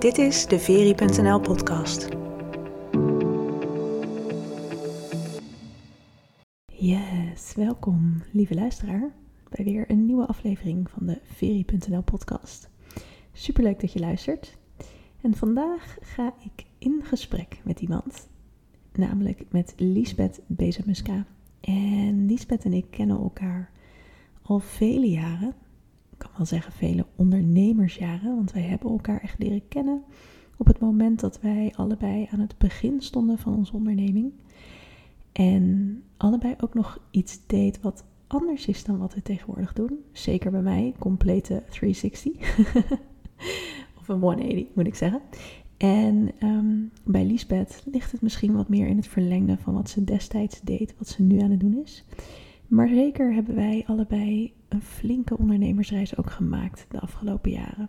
Dit is de Veri.nl podcast. Yes, welkom lieve luisteraar bij weer een nieuwe aflevering van de Veri.nl podcast. Superleuk dat je luistert. En vandaag ga ik in gesprek met iemand, namelijk met Lisbeth Bezemuska. En Lisbeth en ik kennen elkaar al vele jaren kan wel zeggen vele ondernemersjaren, want wij hebben elkaar echt leren kennen op het moment dat wij allebei aan het begin stonden van onze onderneming. En allebei ook nog iets deed wat anders is dan wat we tegenwoordig doen. Zeker bij mij, complete 360. of een 180 moet ik zeggen. En ehm, bij Lisbeth ligt het misschien wat meer in het verlengde van wat ze destijds deed, wat ze nu aan het doen is. Maar zeker hebben wij allebei een flinke ondernemersreis ook gemaakt de afgelopen jaren.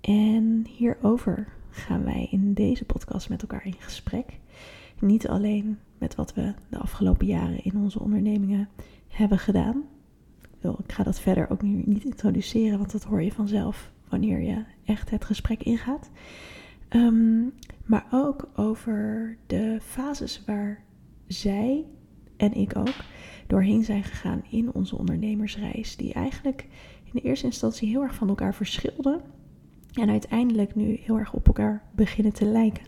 En hierover gaan wij in deze podcast met elkaar in gesprek. Niet alleen met wat we de afgelopen jaren in onze ondernemingen hebben gedaan. Ik ga dat verder ook nu niet introduceren, want dat hoor je vanzelf wanneer je echt het gesprek ingaat. Ehm, maar ook over de fases waar zij en ik ook doorheen zijn gegaan in onze ondernemersreis, die eigenlijk in de eerste instantie heel erg van elkaar verschilden en uiteindelijk nu heel erg op elkaar beginnen te lijken.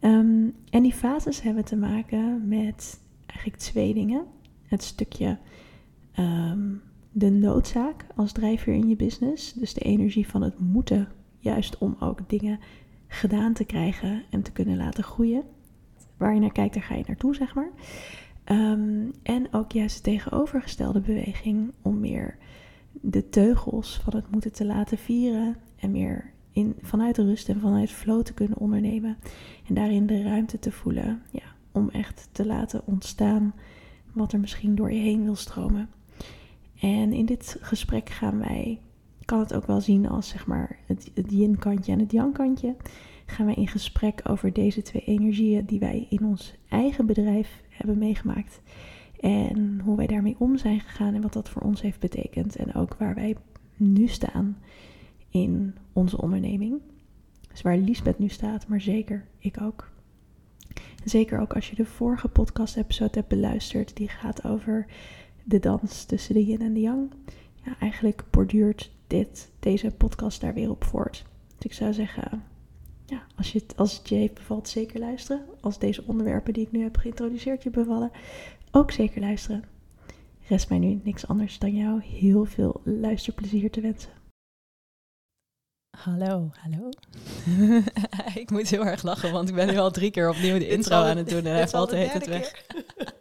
Ehm, en die fases hebben te maken met eigenlijk twee dingen. Het stukje ehm, de noodzaak als drijfveer in je business, dus de energie van het moeten, juist om ook dingen gedaan te krijgen en te kunnen laten groeien. Waar je naar kijkt, daar ga je naartoe, zeg maar. Ehm, en ook juist de tegenovergestelde beweging om meer de teugels van het moeten te laten vieren en meer in, vanuit rust en vanuit flow te kunnen ondernemen. En daarin de ruimte te voelen ja, om echt te laten ontstaan wat er misschien door je heen wil stromen. En in dit gesprek gaan wij, kan het ook wel zien als zeg maar het, het yin-kantje en het yang-kantje. Gaan wij in gesprek over deze twee energieën die wij in ons eigen bedrijf hebben meegemaakt. En hoe wij daarmee om zijn gegaan en wat dat voor ons heeft betekend. En ook waar wij nu staan in onze onderneming. Dus waar Lisbeth nu staat, maar zeker ik ook. zeker ook als je de vorige podcast-episode hebt beluisterd, die gaat over de dans tussen de yin en de yang. Ja, eigenlijk borduurt dit, deze podcast daar weer op voort. Dus ik zou zeggen, ja, als, je het, als het je bevalt, zeker luisteren. Als deze onderwerpen die ik nu heb geïntroduceerd je bevallen, ook zeker luisteren. Rest mij nu niks anders dan jou heel veel luisterplezier te wensen. Hallo, hallo. ik moet heel erg lachen, want ik ben nu al drie keer opnieuw de intro aan het doen en hij valt de hele tijd weg.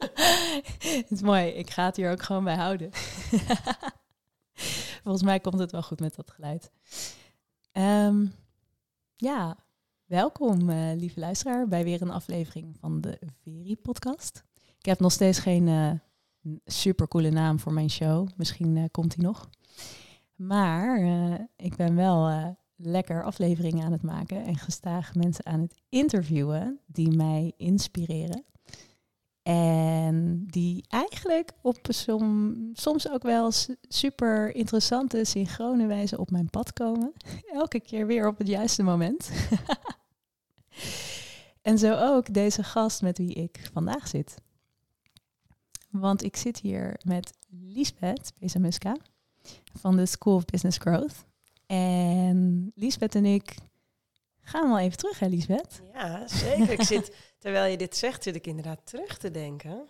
het is mooi, ik ga het hier ook gewoon bij houden. Volgens mij komt het wel goed met dat geluid. Um, ja, Welkom, uh, lieve luisteraar, bij weer een aflevering van de Veri-podcast. Ik heb nog steeds geen uh, supercoole naam voor mijn show. Misschien uh, komt die nog. Maar ik ben wel lekker afleveringen aan het maken en gestaag mensen aan het interviewen die mij inspireren. En die eigenlijk op som, soms ook wel super interessante, synchrone wijze op mijn pad komen. Elke keer weer op het juiste moment. en zo ook deze gast met wie ik vandaag zit. Want ik zit hier met Liesbeth Bezamuska van de School of Business Growth. En Liesbeth en ik gaan wel even terug, hè Liesbeth? Ja, zeker. ik zit, terwijl je dit zegt, zit ik inderdaad terug te denken.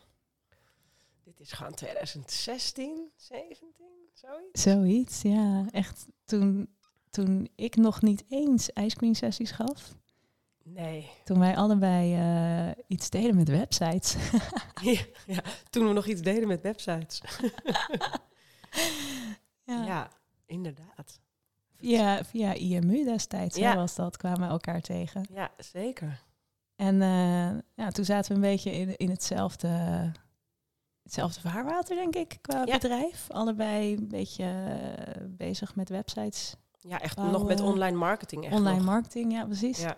Dit is gewoon 2016, 17, zoiets. Zoiets, ja. Echt toen, toen ik nog niet eens ice cream sessies gaf. Nee. Toen wij allebei uh, iets deden met websites. ja, ja, toen we nog iets deden met websites. ja. ja. inderdaad. Via, via IMU destijds ja. was dat, kwamen we elkaar tegen. Ja, zeker. En uh, ja, toen zaten we een beetje in, in hetzelfde, hetzelfde vaarwater, denk ik, qua bedrijf. Allebei een beetje uh, bezig met websites. Ja, echt nog met online marketing. Echt online marketing, ja, precies. Ja.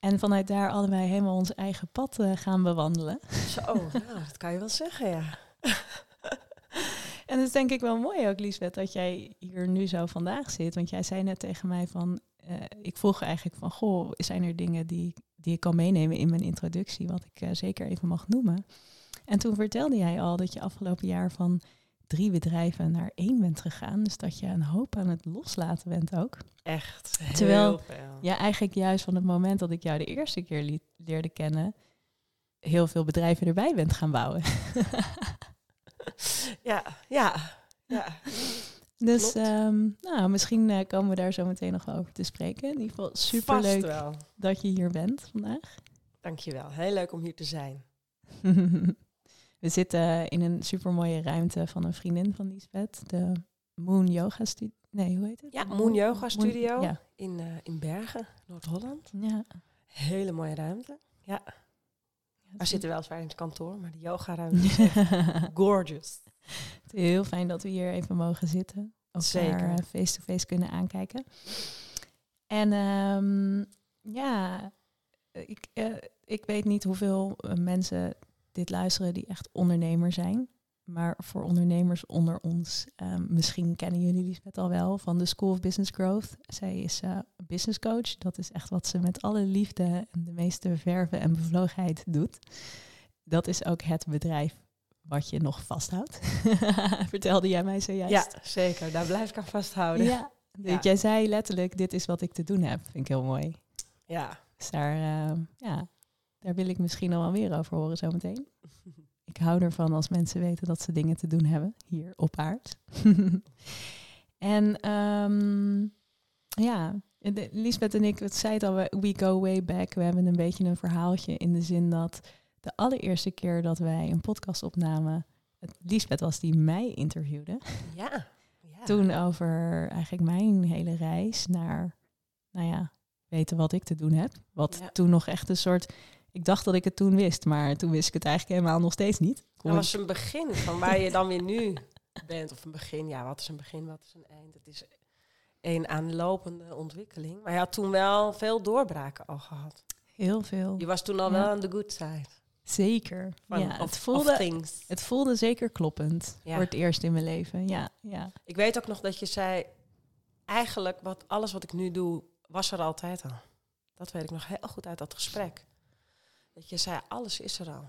En vanuit daar allebei helemaal ons eigen pad uh, gaan bewandelen. Zo, nou, dat kan je wel zeggen, ja. en dat is denk ik wel mooi ook, Liesbeth, dat jij hier nu zo vandaag zit. Want jij zei net tegen mij van, eh, ik vroeg eigenlijk van, goh, zijn er dingen die, die ik kan meenemen in mijn introductie, wat ik eh, zeker even mag noemen. En toen vertelde jij al dat je afgelopen jaar van drie bedrijven naar één bent gegaan. Dus dat je een hoop aan het loslaten bent ook. Echt. Terwijl- heel veel. Ja, eigenlijk juist van het moment dat ik jou de eerste keer leerde kennen, heel veel bedrijven erbij bent gaan bouwen. Ja, ja, ja. Dus ehm, nou, misschien eh, komen we daar zo meteen nog wel over te spreken. In ieder geval superleuk dat je hier bent vandaag. Dankjewel. Heel leuk om hier te zijn. we zitten in een supermooie ruimte van een vriendin van Lisbeth, de Moon Yoga Studio. Nee, hoe heet het? Ja, Moon Yoga Moon- Studio. Ja. In, eh, in Bergen, Noord-Holland. ja. Hele mooie ruimte. Ja, We zitten weliswaar in het kantoor, maar de yogaruimte is echt gorgeous. Het is heel fijn dat we hier even mogen zitten. Elkaar eh, face-to-face kunnen aankijken. En ehm, ja, ik, eh, ik weet niet hoeveel mensen dit luisteren die echt ondernemer zijn. Maar voor ondernemers onder ons, ehm, misschien kennen jullie Lisbeth al wel van de School of Business Growth. Zij is eh, business coach. Dat is echt wat ze met alle liefde en de meeste verve en bevlogenheid doet. Dat is ook het bedrijf wat je nog vasthoudt. Vertelde jij mij zojuist. Ja, zeker. Daar blijf ik aan vasthouden. Ja. Ja. Jij zei letterlijk, dit is wat ik te doen heb. Vind ik heel mooi. Ja. Dus daar, eh, ja, daar wil ik misschien nog wel meer over horen zometeen. Ik hou ervan als mensen weten dat ze dingen te doen hebben hier op aard. en ehm, ja, de, Lisbeth en ik, het zei het al, we we go way back. We hebben een beetje een verhaaltje in de zin dat de allereerste keer dat wij een podcast opnamen, het, Lisbeth was die mij interviewde. Ja. ja. Toen over eigenlijk mijn hele reis naar, nou ja, weten wat ik te doen heb. Wat Ja. toen nog echt een soort, ik dacht dat ik het toen wist, maar toen wist ik het eigenlijk helemaal nog steeds niet. Kom Dat was een begin van waar je dan weer nu bent. Of een begin, ja, wat is een begin, wat is een eind? Het is een aanlopende ontwikkeling. Maar je had toen wel veel doorbraken al gehad. Heel veel. Je was toen al Ja. wel aan de good side. Zeker. Van, ja, of, het, voelde, het voelde zeker kloppend Ja. voor het eerst in mijn leven. Ja, ja. Ik weet ook nog dat je zei, eigenlijk wat, alles wat ik nu doe, was er altijd al. Dat weet ik nog heel goed uit dat gesprek. Dat je zei, alles is er al.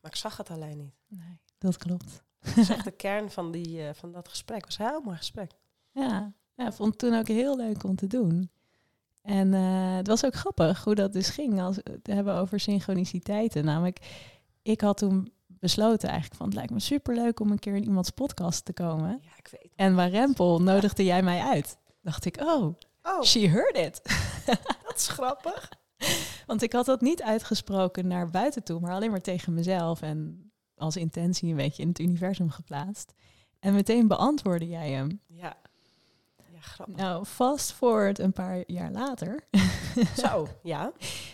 Maar ik zag het alleen niet. Nee, dat klopt. Dat is echt de kern van, die, eh, van dat gesprek. Het was een heel mooi gesprek. Ja, ja, ik vond het toen ook heel leuk om te doen. En eh, het was ook grappig hoe dat dus ging als we het hebben over synchroniciteiten. Namelijk, ik had toen besloten eigenlijk van het lijkt me superleuk om een keer in iemands podcast te komen. Ja, ik weet het. En waar Rempel nodigde jij mij uit. Dacht ik, oh, Oh, she heard it. dat is grappig. Want ik had dat niet uitgesproken naar buiten toe, maar alleen maar tegen mezelf en als intentie een beetje in het universum geplaatst. En meteen beantwoordde jij hem. Ja, ja grappig. Nou, fast forward een paar jaar later. Zo, ja.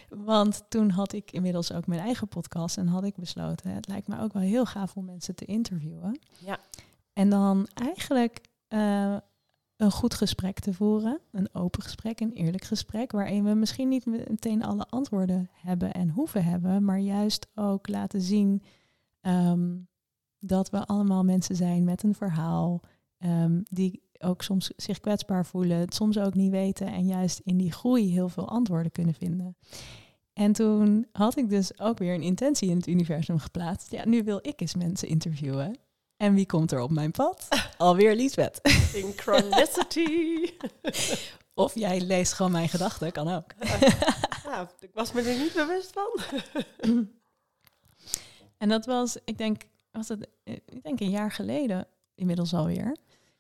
Want toen had ik inmiddels ook mijn eigen podcast en had ik besloten, het lijkt me ook wel heel gaaf om mensen te interviewen. Ja. En dan eigenlijk eh, een goed gesprek te voeren, een open gesprek, een eerlijk gesprek, waarin we misschien niet meteen alle antwoorden hebben en hoeven hebben, maar juist ook laten zien ehm, dat we allemaal mensen zijn met een verhaal, ehm, die ook soms zich kwetsbaar voelen, het soms ook niet weten en juist in die groei heel veel antwoorden kunnen vinden. En toen had ik dus ook weer een intentie in het universum geplaatst. Ja, nu wil ik eens mensen interviewen. En wie komt er op mijn pad? Alweer Liesbeth. Synchronicity. Of jij leest gewoon mijn gedachten, kan ook. nou, ik was me er niet bewust van. En dat was, ik denk, was het, eh, ik denk een jaar geleden inmiddels alweer.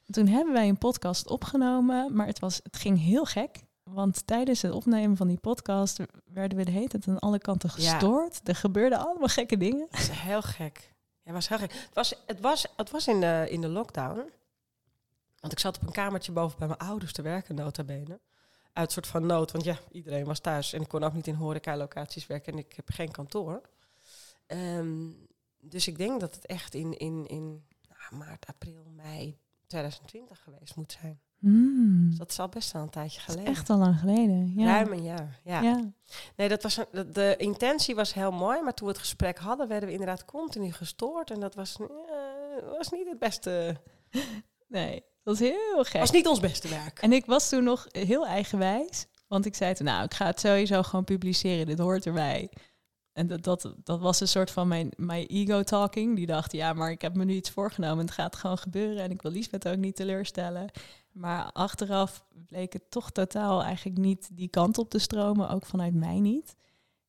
En toen hebben wij een podcast opgenomen, maar het, was, het ging heel gek. Want tijdens het opnemen van die podcast werden we de hele tijd aan alle kanten Ja. gestoord. Er gebeurden allemaal gekke dingen. Dat is heel gek. Ja, was. Het was, het was, het was in, de, in de lockdown. Want ik zat op een kamertje boven bij mijn ouders te werken, nota bene. Uit soort van nood, want ja, iedereen was thuis. En ik kon ook niet in horeca-locaties werken en ik heb geen kantoor. Ehm, dus ik denk dat het echt in, in, in nou, maart, april, mei 2020 geweest moet zijn. Hmm. Dus dat is al best wel een tijdje geleden. echt al lang geleden. Ja. Ruim een jaar, ja. ja. Nee, dat was een- de, intentie was heel mooi, maar toen we het gesprek hadden, werden we inderdaad continu gestoord. En dat was, eh, was niet het beste. Nee, dat was heel gek. Was niet ons beste werk. En ik was toen nog heel eigenwijs. Want ik zei toen, nou, ik ga het sowieso gewoon publiceren. Dit hoort erbij. En dat, dat, dat was een soort van mijn, mijn ego-talking. Die dacht, ja, maar ik heb me nu iets voorgenomen. Het gaat gewoon gebeuren. En ik wil Liesbeth ook niet teleurstellen. Maar achteraf bleek het toch totaal eigenlijk niet die kant op te stromen. Ook vanuit mij niet.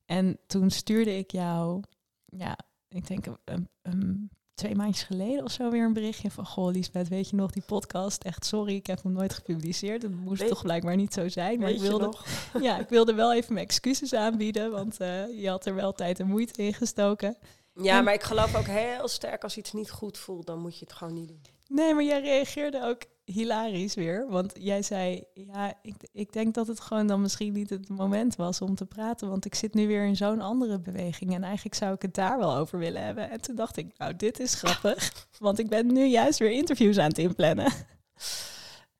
En toen stuurde ik jou, ja, ik denk een, een twee maandjes geleden of zo weer een berichtje van... Goh, Liesbeth, weet je nog, die podcast? Echt sorry, ik heb hem nooit gepubliceerd. Het moest Weet- toch blijkbaar niet zo zijn. Maar ik wilde, ja, ik wilde wel even mijn excuses aanbieden. Want eh, je had er wel tijd en moeite in gestoken. Ja, En- maar ik geloof ook heel sterk als iets niet goed voelt, dan moet je het gewoon niet doen. Nee, maar jij reageerde ook hilarisch weer. Want jij zei, ja, ik, ik denk dat het gewoon dan misschien niet het moment was om te praten. Want ik zit nu weer in zo'n andere beweging. En eigenlijk zou ik het daar wel over willen hebben. En toen dacht ik, nou, dit is grappig. Want ik ben nu juist weer interviews aan het inplannen.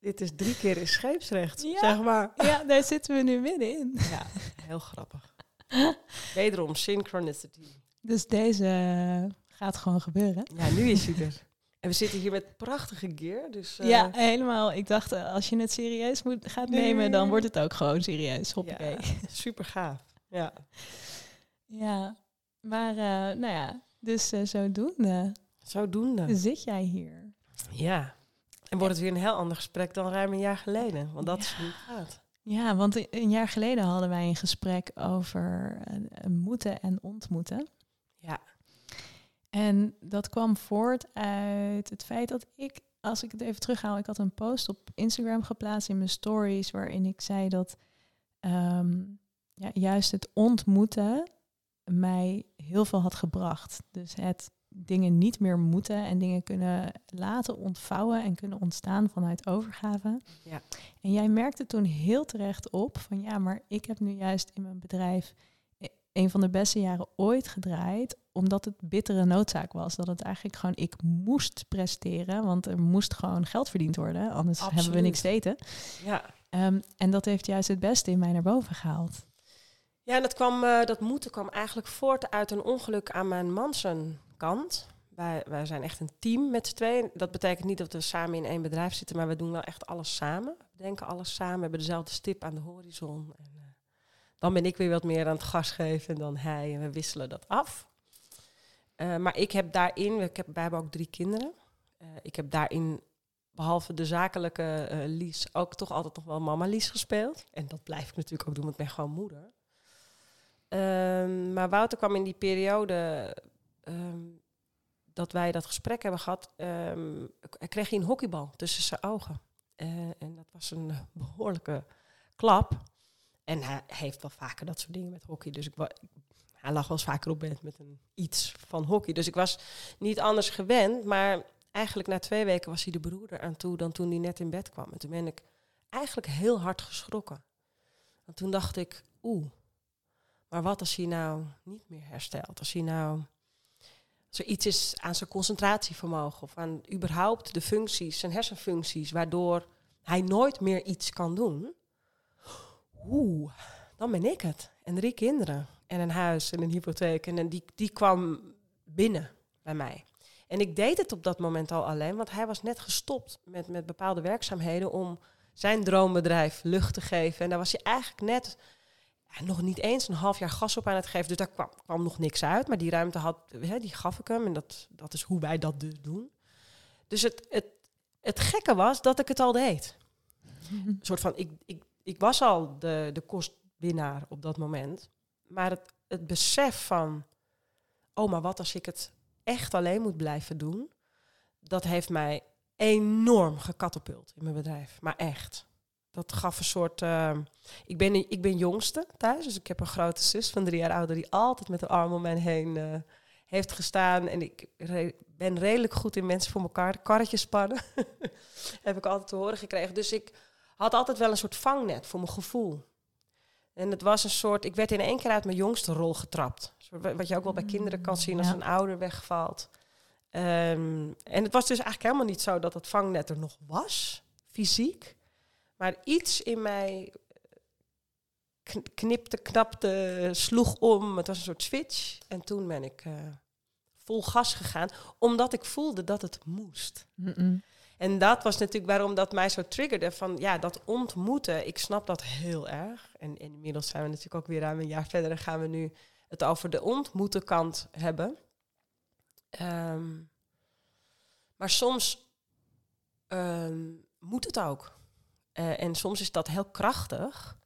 Dit is drie keer in scheepsrecht, Ja. zeg maar. Ja, daar zitten we nu middenin. Ja, heel grappig. Wederom synchronicity. Dus deze gaat gewoon gebeuren. Ja, nu is hij er. En we zitten hier met prachtige gear, dus... eh, ja, helemaal. Ik dacht, eh, als je het serieus moet, gaat nemen, dan wordt het ook gewoon serieus. Hoppakee. ja, super gaaf. Ja. Ja, maar eh, nou ja, dus zodoende Zodoende. zit jij hier. Ja. En wordt het weer een heel ander gesprek dan ruim een jaar geleden. Want dat is hoe het gaat. Ja, want een- jaar geleden hadden wij een gesprek over moeten en ontmoeten. En dat kwam voort uit het feit dat ik, als ik het even terughaal, ik had een post op Instagram geplaatst in mijn stories waarin ik zei dat ehm, ja, juist het ontmoeten mij heel veel had gebracht. Dus het dingen niet meer moeten en dingen kunnen laten ontvouwen en kunnen ontstaan vanuit overgave. Ja. En jij merkte toen heel terecht op van ja, maar ik heb nu juist in mijn bedrijf e- een van de beste jaren ooit gedraaid, omdat het bittere noodzaak was. Dat het eigenlijk gewoon, ik moest presteren, want er moest gewoon geld verdiend worden, anders hebben we niks te eten. Ja. Ehm, en dat heeft juist het beste in mij naar boven gehaald. Ja, en dat, kwam, eh, dat moeten kwam eigenlijk voort uit een ongeluk aan mijn mansen kant. Wij, wij zijn echt een team met z'n tweeën. Dat betekent niet dat we samen in één bedrijf zitten, maar we doen wel echt alles samen. We denken alles samen, we hebben dezelfde stip aan de horizon. En, eh, dan ben ik weer wat meer aan het gas geven dan hij en we wisselen dat af. Eh, maar ik heb daarin, ik heb, wij hebben ook drie kinderen. Eh, ik heb daarin, behalve de zakelijke eh, Lies, ook toch altijd nog wel mama Lies gespeeld. En dat blijf ik natuurlijk ook doen, want ik ben gewoon moeder. Ehm, maar Wouter kwam in die periode ehm, dat wij dat gesprek hebben gehad, hij kreeg hij een hockeybal tussen zijn ogen. En dat was een behoorlijke klap. En hij heeft wel vaker dat soort dingen met hockey. Dus ik hij lag wel eens vaker op bed met een iets van hockey. Dus ik was niet anders gewend. Maar eigenlijk na twee weken was hij de beroerder aan toe dan toen hij net in bed kwam. En toen ben ik eigenlijk heel hard geschrokken. Want toen dacht ik, oeh, maar wat als hij nou niet meer herstelt? Als hij nou als er iets is aan zijn concentratievermogen of aan überhaupt de functies, zijn hersenfuncties, waardoor hij nooit meer iets kan doen. Oeh, dan ben ik het. En drie kinderen. En een huis en een hypotheek. En die, die kwam binnen bij mij. En ik deed het op dat moment al alleen, want hij was net gestopt met, met bepaalde werkzaamheden om zijn droombedrijf lucht te geven. En daar was hij eigenlijk net nog niet eens een half jaar gas op aan het geven. Dus daar kwam, kwam nog niks uit. Maar die ruimte had, hè, die gaf ik hem. En dat, dat is hoe wij dat dus doen. Dus het, het, het gekke was dat ik het al deed. Soort van, ik, ik, ik was al de, de kostwinnaar op dat moment. Maar het, het besef van, oh, maar wat als ik het echt alleen moet blijven doen, dat heeft mij enorm gekatapult in mijn bedrijf. Maar echt. Dat gaf een soort. eh, ik, ben, ik ben jongste thuis, dus ik heb een grote zus van drie jaar ouder die altijd met de arm om mij heen eh, heeft gestaan. En ik ben redelijk goed in mensen voor elkaar karretjes spannen. heb ik altijd te horen gekregen. Dus ik had altijd wel een soort vangnet voor mijn gevoel. En het was een soort. Ik werd in één keer uit mijn jongste rol getrapt. Wat je ook wel bij kinderen kan zien als Ja. een ouder wegvalt. Ehm, en het was dus eigenlijk helemaal niet zo dat het vangnet er nog was, fysiek. Maar iets in mij kn- knipte, knapte, sloeg om. Het was een soort switch. En toen ben ik eh, vol gas gegaan, omdat ik voelde dat het moest. Mm-mm. En dat was natuurlijk waarom dat mij zo triggerde. Van ja, dat ontmoeten, ik snap dat heel erg. En, inmiddels zijn we natuurlijk ook weer ruim een jaar verder en gaan we nu het over de ontmoeten kant hebben. Ehm, maar soms ehm, moet het ook. Eh, en soms is dat heel krachtig.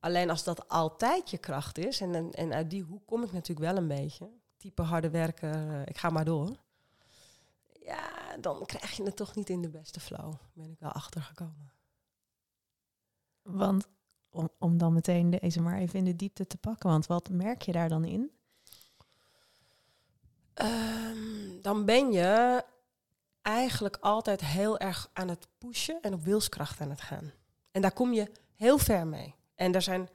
Alleen als dat altijd je kracht is, en, en, uit die hoek kom ik natuurlijk wel een beetje. Type harde werken, eh, ik ga maar door. Ja, dan krijg je het toch niet in de beste flow. Ben ik wel achtergekomen. Want om, om dan meteen deze maar even in de diepte te pakken, want wat merk je daar dan in? Ehm, dan ben je eigenlijk altijd heel erg aan het pushen en op wilskracht aan het gaan. En daar kom je heel ver mee. En er zijn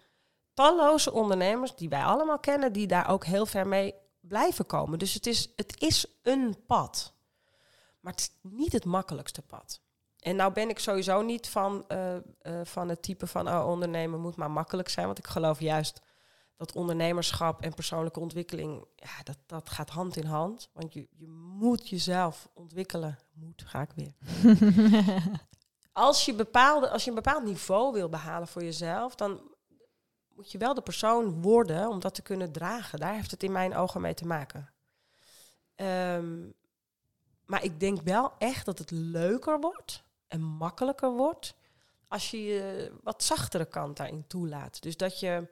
talloze ondernemers die wij allemaal kennen, die daar ook heel ver mee blijven komen. Dus het is, het is een pad. Maar het is niet het makkelijkste pad. En nou ben ik sowieso niet van, uh, uh, van het type van oh, ondernemen moet maar makkelijk zijn. Want ik geloof juist dat ondernemerschap en persoonlijke ontwikkeling, ja, dat, dat gaat hand in hand. Want je, je moet jezelf ontwikkelen. Moet, ga ik weer. als, je bepaalde, als je een bepaald niveau wil behalen voor jezelf, dan moet je wel de persoon worden om dat te kunnen dragen. Daar heeft het in mijn ogen mee te maken. Um, maar ik denk wel echt dat het leuker wordt en makkelijker wordt als je je wat zachtere kant daarin toelaat. Dus dat je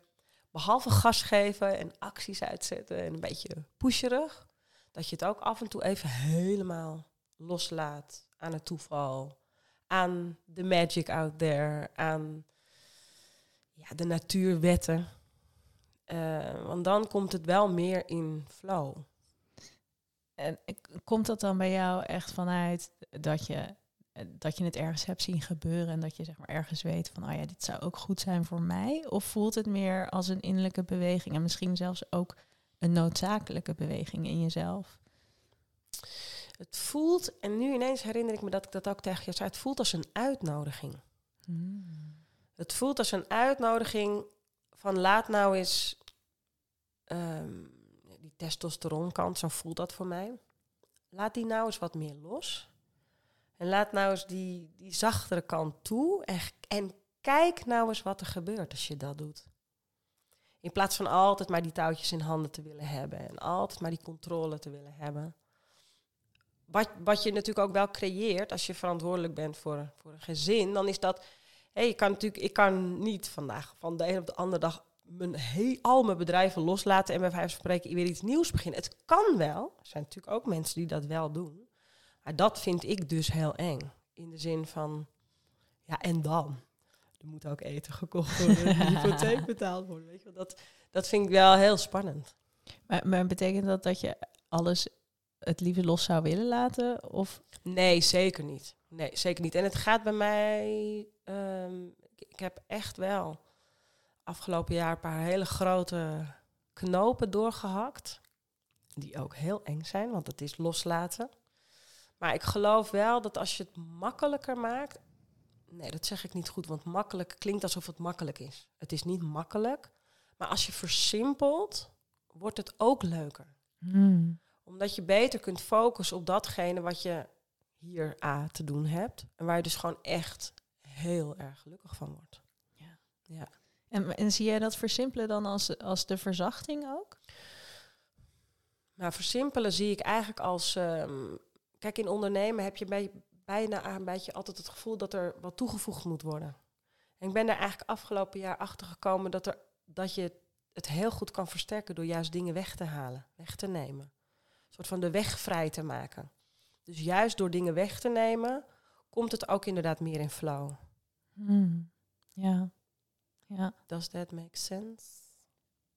behalve gas geven en acties uitzetten en een beetje pusherig, dat je het ook af en toe even helemaal loslaat aan het toeval, aan de magic out there, aan ja, de natuurwetten. Uh, want dan komt het wel meer in flow. En komt dat dan bij jou echt vanuit dat je, dat je het ergens hebt zien gebeuren en dat je zeg maar ergens weet van, oh ja, dit zou ook goed zijn voor mij? Of voelt het meer als een innerlijke beweging en misschien zelfs ook een noodzakelijke beweging in jezelf? Het voelt, en nu ineens herinner ik me dat ik dat ook tegen je zei, het voelt als een uitnodiging. Hmm. Het voelt als een uitnodiging van laat nou eens ehm, testosteronkant, zo voelt dat voor mij. Laat die nou eens wat meer los. En laat nou eens die, die zachtere kant toe. En, en kijk nou eens wat er gebeurt als je dat doet. In plaats van altijd maar die touwtjes in handen te willen hebben. En altijd maar die controle te willen hebben. Wat, wat je natuurlijk ook wel creëert als je verantwoordelijk bent voor, voor een gezin. Dan is dat... Hey, je kan natuurlijk, ik kan niet vandaag van de een op de andere dag mijn al mijn bedrijven loslaten en bij vijf spreken weer iets nieuws beginnen. Het kan wel. Er zijn natuurlijk ook mensen die dat wel doen. Maar dat vind ik dus heel eng. In de zin van, ja, en dan? Er moet ook eten gekocht worden, een hypotheek betaald worden. Weet je, dat, dat vind ik wel heel spannend. Maar, maar betekent dat dat je alles het liever los zou willen laten? Of? Nee, zeker niet. Nee, zeker niet. En het gaat bij mij. Um, ik heb echt wel afgelopen jaar een paar hele grote knopen doorgehakt. Die ook heel eng zijn, want het is loslaten. Maar ik geloof wel dat als je het makkelijker maakt. Nee, dat zeg ik niet goed, want makkelijk klinkt alsof het makkelijk is. Het is niet makkelijk. Maar als je versimpelt, wordt het ook leuker. Hmm. Omdat je beter kunt focussen op datgene wat je hier A te doen hebt. En waar je dus gewoon echt heel erg gelukkig van wordt. Ja. ja. En, en zie jij dat versimpelen dan als, als de verzachting ook? Nou, versimpelen zie ik eigenlijk als... Um, kijk, in ondernemen heb je bij, bijna een beetje altijd het gevoel dat er wat toegevoegd moet worden. En ik ben daar eigenlijk afgelopen jaar achter gekomen dat, er, dat je het heel goed kan versterken door juist dingen weg te halen, weg te nemen. Een soort van de weg vrij te maken. Dus juist door dingen weg te nemen, komt het ook inderdaad meer in flow. Hmm. Ja. Ja. Does that make sense?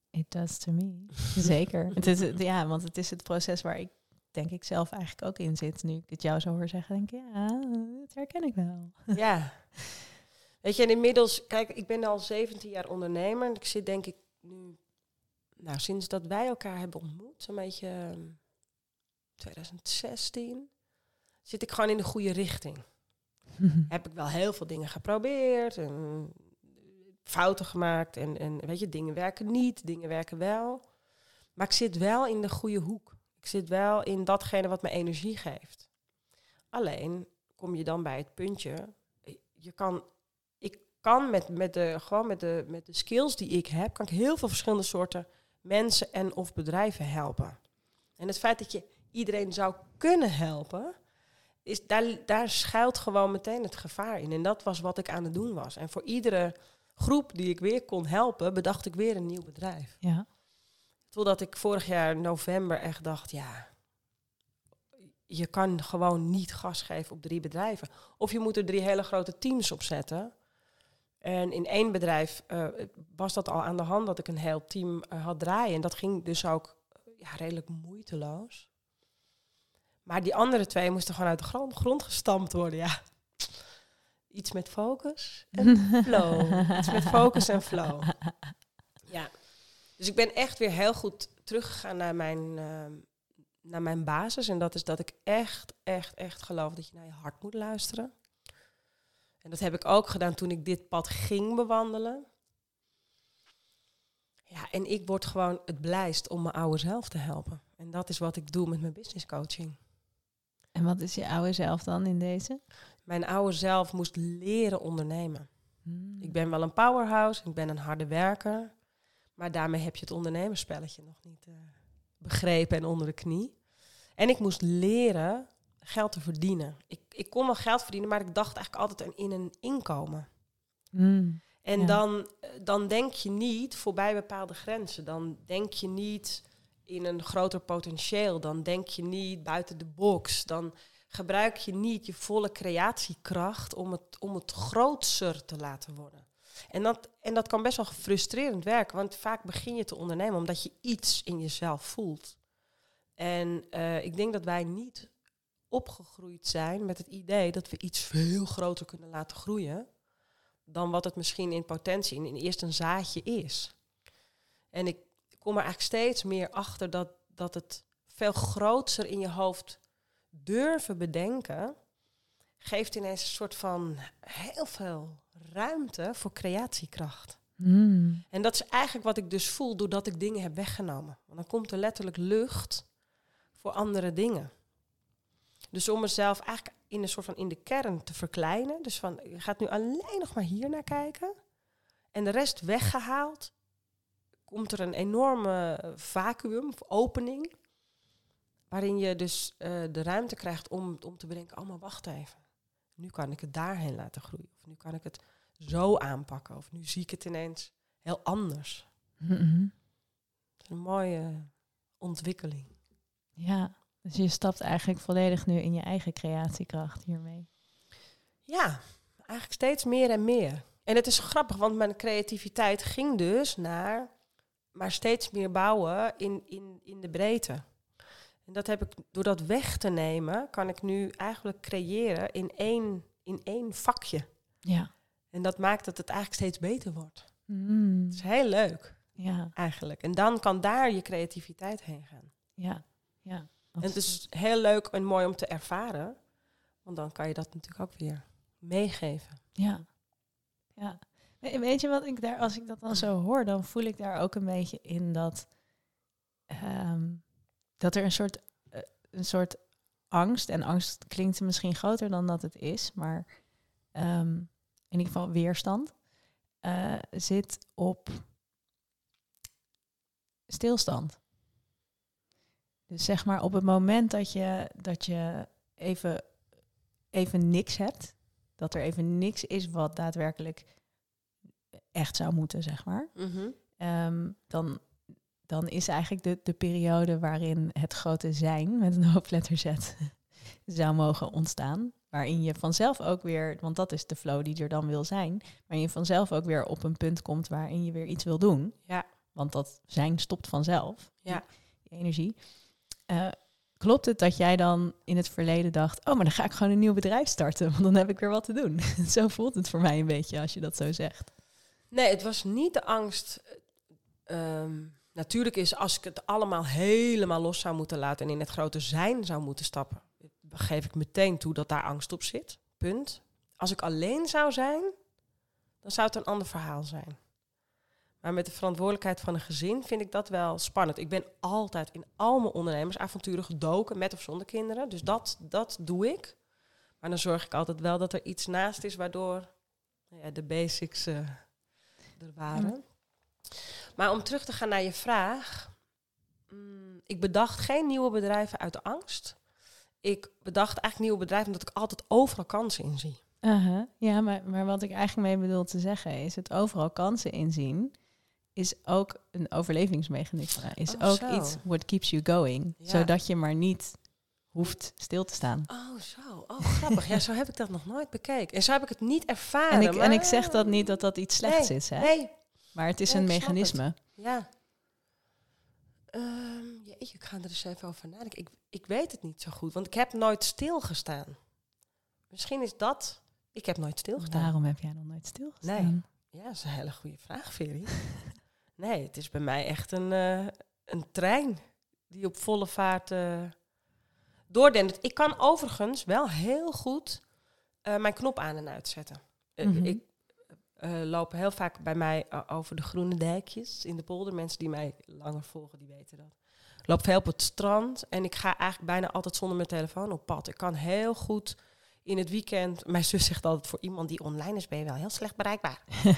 It does to me. Zeker. het is, ja, want het is het proces waar ik denk ik zelf eigenlijk ook in zit. Nu ik het jou zo hoor zeggen, denk ik, ja, dat herken ik wel. ja. Weet je, en inmiddels, kijk, ik ben al 17 jaar ondernemer. En ik zit denk ik nu, nou, sinds dat wij elkaar hebben ontmoet, zo'n beetje 2016, ehm, zit ik gewoon in de goede richting. Heb ik wel heel veel dingen geprobeerd en fouten gemaakt. En, en weet je, dingen werken niet, dingen werken wel. Maar ik zit wel in de goede hoek. Ik zit wel in datgene wat me energie geeft. Alleen kom je dan bij het puntje. Je kan, ik kan met, met, de, gewoon met, de, met de skills die ik heb, kan ik heel veel verschillende soorten mensen en of bedrijven helpen. En het feit dat je iedereen zou kunnen helpen, is, daar, daar schuilt gewoon meteen het gevaar in. En dat was wat ik aan het doen was. En voor iedere groep die ik weer kon helpen, bedacht ik weer een nieuw bedrijf. Ja. Totdat ik vorig jaar november echt dacht, ja, je kan gewoon niet gas geven op drie bedrijven. Of je moet er drie hele grote teams op zetten. En in één bedrijf uh, was dat al aan de hand dat ik een heel team uh, had draaien. En dat ging dus ook ja, redelijk moeiteloos. Maar die andere twee moesten gewoon uit de grond, grond gestampt worden. Ja. Iets met focus en flow. Iets met focus en flow. Ja. Dus ik ben echt weer heel goed teruggegaan naar mijn, uh, naar mijn basis. En dat is dat ik echt, echt, echt geloof dat je naar je hart moet luisteren. En dat heb ik ook gedaan toen ik dit pad ging bewandelen. Ja, en ik word gewoon het blijst om mijn oude zelf te helpen. En dat is wat ik doe met mijn business coaching. En wat is je oude zelf dan in deze? Mijn oude zelf moest leren ondernemen. Hmm. Ik ben wel een powerhouse, ik ben een harde werker. Maar daarmee heb je het ondernemerspelletje nog niet uh, begrepen en onder de knie. En ik moest leren geld te verdienen. Ik, ik kon wel geld verdienen, maar ik dacht eigenlijk altijd in een inkomen. Mm, en ja. dan, dan denk je niet voorbij bepaalde grenzen. Dan denk je niet in een groter potentieel. Dan denk je niet buiten de box. Dan gebruik je niet je volle creatiekracht om het, om het grootser te laten worden. En dat, en dat kan best wel frustrerend werken, want vaak begin je te ondernemen omdat je iets in jezelf voelt. En uh, ik denk dat wij niet opgegroeid zijn met het idee dat we iets veel groter kunnen laten groeien dan wat het misschien in potentie in, in eerst een zaadje is. En ik kom er eigenlijk steeds meer achter dat, dat het veel groter in je hoofd durven bedenken, geeft ineens een soort van heel veel ruimte voor creatiekracht. Mm. En dat is eigenlijk wat ik dus voel doordat ik dingen heb weggenomen. Want dan komt er letterlijk lucht voor andere dingen. Dus om mezelf eigenlijk in een soort van in de kern te verkleinen. Dus van je gaat nu alleen nog maar hier naar kijken. En de rest weggehaald. Komt er een enorme vacuüm of opening. Waarin je dus uh, de ruimte krijgt om, om te bedenken, oh maar wacht even. Nu kan ik het daarheen laten groeien. Of nu kan ik het zo aanpakken. Of nu zie ik het ineens heel anders. Mm -hmm. Dat is een mooie ontwikkeling. Ja, dus je stapt eigenlijk volledig nu in je eigen creatiekracht hiermee. Ja, eigenlijk steeds meer en meer. En het is grappig, want mijn creativiteit ging dus naar maar steeds meer bouwen in, in, in de breedte. En dat heb ik, door dat weg te nemen, kan ik nu eigenlijk creëren in één, in één vakje. Ja. En dat maakt dat het eigenlijk steeds beter wordt. Mm. Het is heel leuk, Ja, eigenlijk. En dan kan daar je creativiteit heen gaan. ja, ja. En het is heel leuk en mooi om te ervaren. Want dan kan je dat natuurlijk ook weer meegeven. Ja. ja. We- Weet je wat ik daar, als ik dat dan zo hoor, dan voel ik daar ook een beetje in dat, ehm, dat er een soort, eh, een soort angst, en angst klinkt misschien groter dan dat het is, maar ehm, in ieder geval weerstand, eh, zit op stilstand. Dus zeg maar op het moment dat je, dat je even, even niks hebt, dat er even niks is wat daadwerkelijk echt zou moeten, zeg maar. Ehm, dan, dan is eigenlijk de, de periode waarin het grote zijn met een hoofdletter Z zou mogen ontstaan. Waarin je vanzelf ook weer, want dat is de flow die er dan wil zijn, waarin je vanzelf ook weer op een punt komt waarin je weer iets wil doen. Ja. Want dat zijn stopt vanzelf, Ja. die, die energie. Eh, klopt het dat jij dan in het verleden dacht, oh, maar dan ga ik gewoon een nieuw bedrijf starten, want dan heb ik weer wat te doen. zo voelt het voor mij een beetje als je dat zo zegt. Nee, het was niet de angst. Ehm, natuurlijk is als ik het allemaal helemaal los zou moeten laten en in het grote zijn zou moeten stappen, geef ik meteen toe dat daar angst op zit. Punt. Als ik alleen zou zijn, dan zou het een ander verhaal zijn. Maar met de verantwoordelijkheid van een gezin vind ik dat wel spannend. Ik ben altijd in al mijn ondernemersavonturen gedoken, met of zonder kinderen. Dus dat, dat doe ik. Maar dan zorg ik altijd wel dat er iets naast is waardoor nou ja, de basics eh, er waren. Maar om terug te gaan naar je vraag. mm, ik bedacht geen nieuwe bedrijven uit angst. Ik bedacht eigenlijk nieuwe bedrijven omdat ik altijd overal kansen in zie. Uh-huh. Ja, maar, maar wat ik eigenlijk mee bedoel te zeggen is het overal kansen inzien is ook een overlevingsmechanisme. Is Oh, ook zo. iets what keeps you going. Ja. Zodat je maar niet hoeft stil te staan. Oh, zo. Oh, grappig. Ja, zo heb ik dat nog nooit bekeken. En zo heb ik het niet ervaren. En ik, en ik zeg dat niet dat dat iets slechts Nee, is, hè? Nee, maar het is Nee, een mechanisme. ja. Ehm jeetje, ik ga er eens even over nadenken. Ik, ik weet het niet zo goed, want ik heb nooit stilgestaan. Misschien is dat... Ik heb nooit stilgestaan. Waarom heb jij nog nooit stilgestaan? Ja, dat is een hele goede vraag, Veri. nee, het is bij mij echt een, eh, een trein die op volle vaart uh, doordendert. Ik kan overigens wel heel goed eh, mijn knop aan en uitzetten. Mhm. Ik eh, loop heel vaak bij mij eh, over de groene dijkjes in de polder. Mensen die mij langer volgen, die weten dat. Ik loop veel op het strand en ik ga eigenlijk bijna altijd zonder mijn telefoon op pad. Ik kan heel goed in het weekend... Mijn zus zegt altijd, voor iemand die online is, ben je wel heel slecht bereikbaar.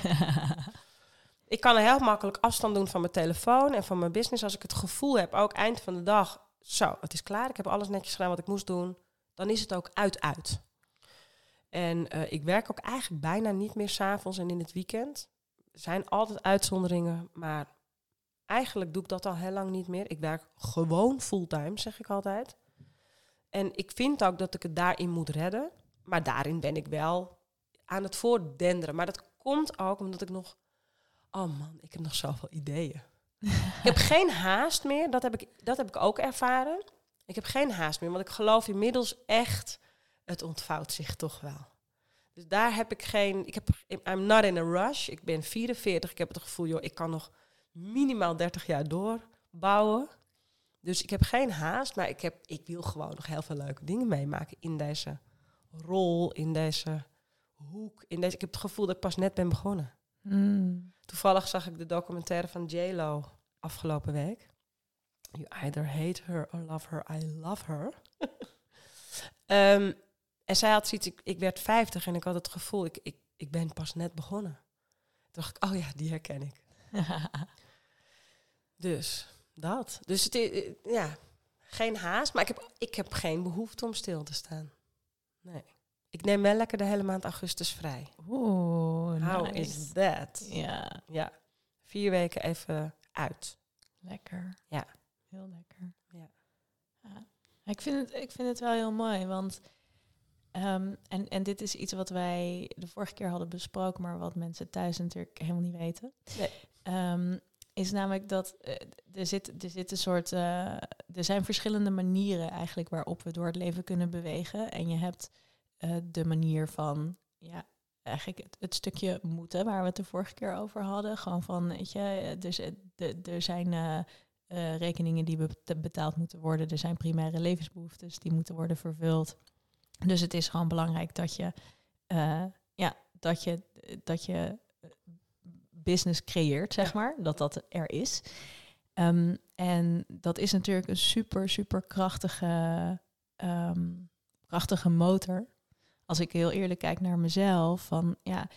Ik kan heel makkelijk afstand doen van mijn telefoon en van mijn business. Als ik het gevoel heb, ook eind van de dag, zo, het is klaar. Ik heb alles netjes gedaan wat ik moest doen. Dan is het ook uit-uit. En eh, ik werk ook eigenlijk bijna niet meer s'avonds en in het weekend. Er zijn altijd uitzonderingen, maar eigenlijk doe ik dat al heel lang niet meer. Ik werk gewoon fulltime, zeg ik altijd. En ik vind ook dat ik het daarin moet redden. Maar daarin ben ik wel aan het voordenderen. Maar dat komt ook omdat ik nog... Oh man, ik heb nog zoveel ideeën. ik heb geen haast meer. Dat heb ik, dat heb ik ook ervaren. Ik heb geen haast meer, want ik geloof inmiddels echt... Het ontvouwt zich toch wel. Dus daar heb ik geen... Ik heb, I'm not in a rush. Ik ben 44. Ik heb het gevoel, joh, ik kan nog minimaal 30 jaar doorbouwen. Dus ik heb geen haast, maar ik, heb, ik wil gewoon nog heel veel leuke dingen meemaken in deze rol, in deze hoek. In deze, ik heb het gevoel dat ik pas net ben begonnen. Mm. Toevallig zag ik de documentaire van J-Lo afgelopen week. You either hate her or love her. I love her. um, en zij had zoiets, ik, ik werd 50 en ik had het gevoel, ik, ik, ik ben pas net begonnen. Toen dacht ik, oh ja, die herken ik. Dus dat. Dus het is, ja, geen haast, maar ik heb, ik heb geen behoefte om stil te staan. Nee. Ik neem wel lekker de hele maand augustus vrij. Oeh, How nice. is that? Ja, Ja, vier weken even uit. lekker. Ja. Heel lekker. Ja. Ja. Ik, vind het, ik vind het wel heel mooi, want... ehm, en, en dit is iets wat wij de vorige keer hadden besproken, maar wat mensen thuis natuurlijk helemaal niet weten. Nee. Ehm, is namelijk dat eh, er, zit, er zit een soort. eh, er zijn verschillende manieren eigenlijk waarop we door het leven kunnen bewegen. En je hebt eh, de manier van. Ja, eigenlijk het, het stukje moeten, waar we het de vorige keer over hadden. Gewoon van, weet je, dus, de, er zijn rekeningen die be- betaald moeten worden. Er zijn primaire levensbehoeftes die moeten worden vervuld. Dus het is gewoon belangrijk dat je, eh, ja, dat je, dat je eh, business creëert, zeg maar. Dat dat er is. Ehm, en dat is natuurlijk een super, super krachtige, ehm, krachtige motor. Als ik heel eerlijk kijk naar mezelf, van ja,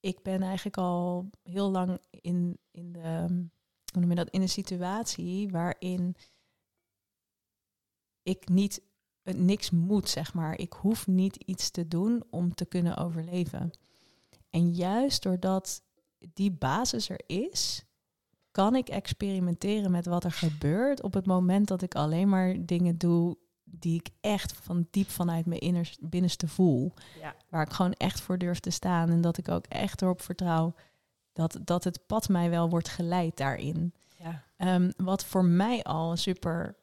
ik ben eigenlijk al heel lang in, in de, hoe noem je dat, in een situatie waarin ik niet niks moet, zeg maar. Ik hoef niet iets te doen om te kunnen overleven. En juist doordat die basis er is, kan ik experimenteren met wat er gebeurt op het moment dat ik alleen maar dingen doe die ik echt van diep vanuit mijn innerst, binnenste voel. Ja. Waar ik gewoon echt voor durf te staan en dat ik ook echt erop vertrouw dat, dat het pad mij wel wordt geleid daarin. Ja. Ehm, wat voor mij al een super,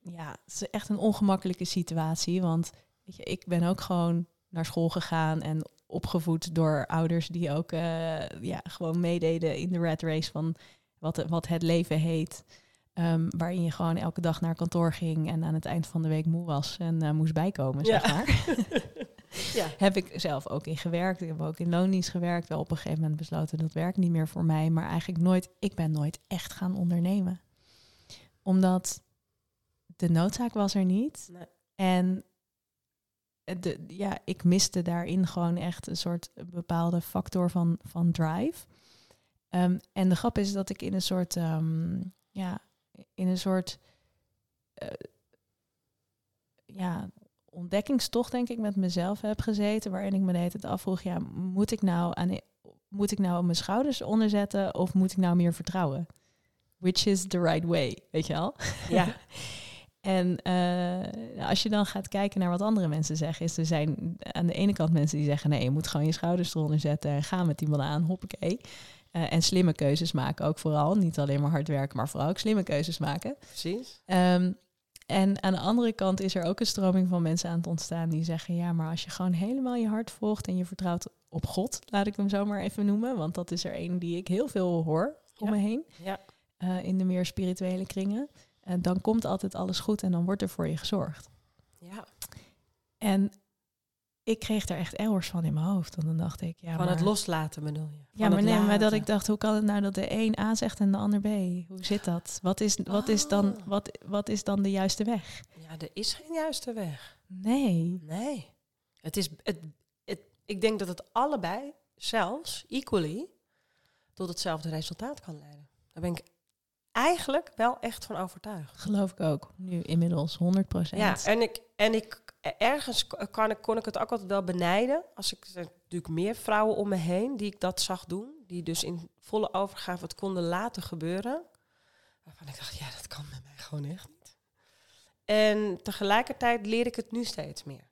ja, het is echt een ongemakkelijke situatie. Want weet je, ik ben ook gewoon naar school gegaan en opgevoed door ouders die ook eh, ja, gewoon meededen in de rat race van wat, wat het leven heet. Ehm, waarin je gewoon elke dag naar kantoor ging en aan het eind van de week moe was en eh, moest bijkomen, zeg maar. ja. heb ik zelf ook in gewerkt. Ik heb ook in loondienst gewerkt. Wel op een gegeven moment besloten dat werkt niet meer voor mij. Maar eigenlijk nooit, ik ben nooit echt gaan ondernemen. Omdat de noodzaak was er niet. Nee. En de, ja, ik miste daarin gewoon echt een soort bepaalde factor van, van drive. Ehm, en de grap is dat ik in een soort, ehm, ja, in een soort, eh, ja, ontdekkingstocht denk ik met mezelf heb gezeten, waarin ik me de hele tijd afvroeg, ja, moet ik nou aan, moet ik nou mijn schouders onderzetten of moet ik nou meer vertrouwen? Which is the right way, weet je wel? Ja. En uh, als je dan gaat kijken naar wat andere mensen zeggen, is er zijn aan de ene kant mensen die zeggen: nee, je moet gewoon je schouders eronder zetten en ga met die mannen aan, hoppakee. Uh, en slimme keuzes maken ook vooral. Niet alleen maar hard werken, maar vooral ook slimme keuzes maken. Precies. Um, en aan de andere kant is er ook een stroming van mensen aan het ontstaan die zeggen: ja, maar als je gewoon helemaal je hart volgt en je vertrouwt op God, laat ik hem zo maar even noemen, want dat is er een die ik heel veel hoor om Ja. me heen Ja. uh, in de meer spirituele kringen. En dan komt altijd alles goed en dan wordt er voor je gezorgd. ja. En ik kreeg daar echt errors van in mijn hoofd. En dan dacht ik, ja, Van maar, het loslaten bedoel je? ja, maar nee, maar dat ik dacht, hoe kan het nou dat de een A zegt en de ander B? Hoe zit dat? Wat is, wat is, dan, Oh. wat, wat is dan de juiste weg? Ja, er is geen juiste weg. Nee. Nee. Het is, het, het, ik denk dat het allebei, zelfs equally, tot hetzelfde resultaat kan leiden. Daar ben ik eigenlijk wel echt van overtuigd. Geloof ik ook. Nu inmiddels 100 procent. Ja, en ik, en ik ergens kan ik, kon ik het ook altijd wel benijden. Als ik er natuurlijk meer vrouwen om me heen die ik dat zag doen, die dus in volle overgave het konden laten gebeuren. Waarvan ik dacht, ja, dat kan met mij gewoon echt niet. En tegelijkertijd leer ik het nu steeds meer.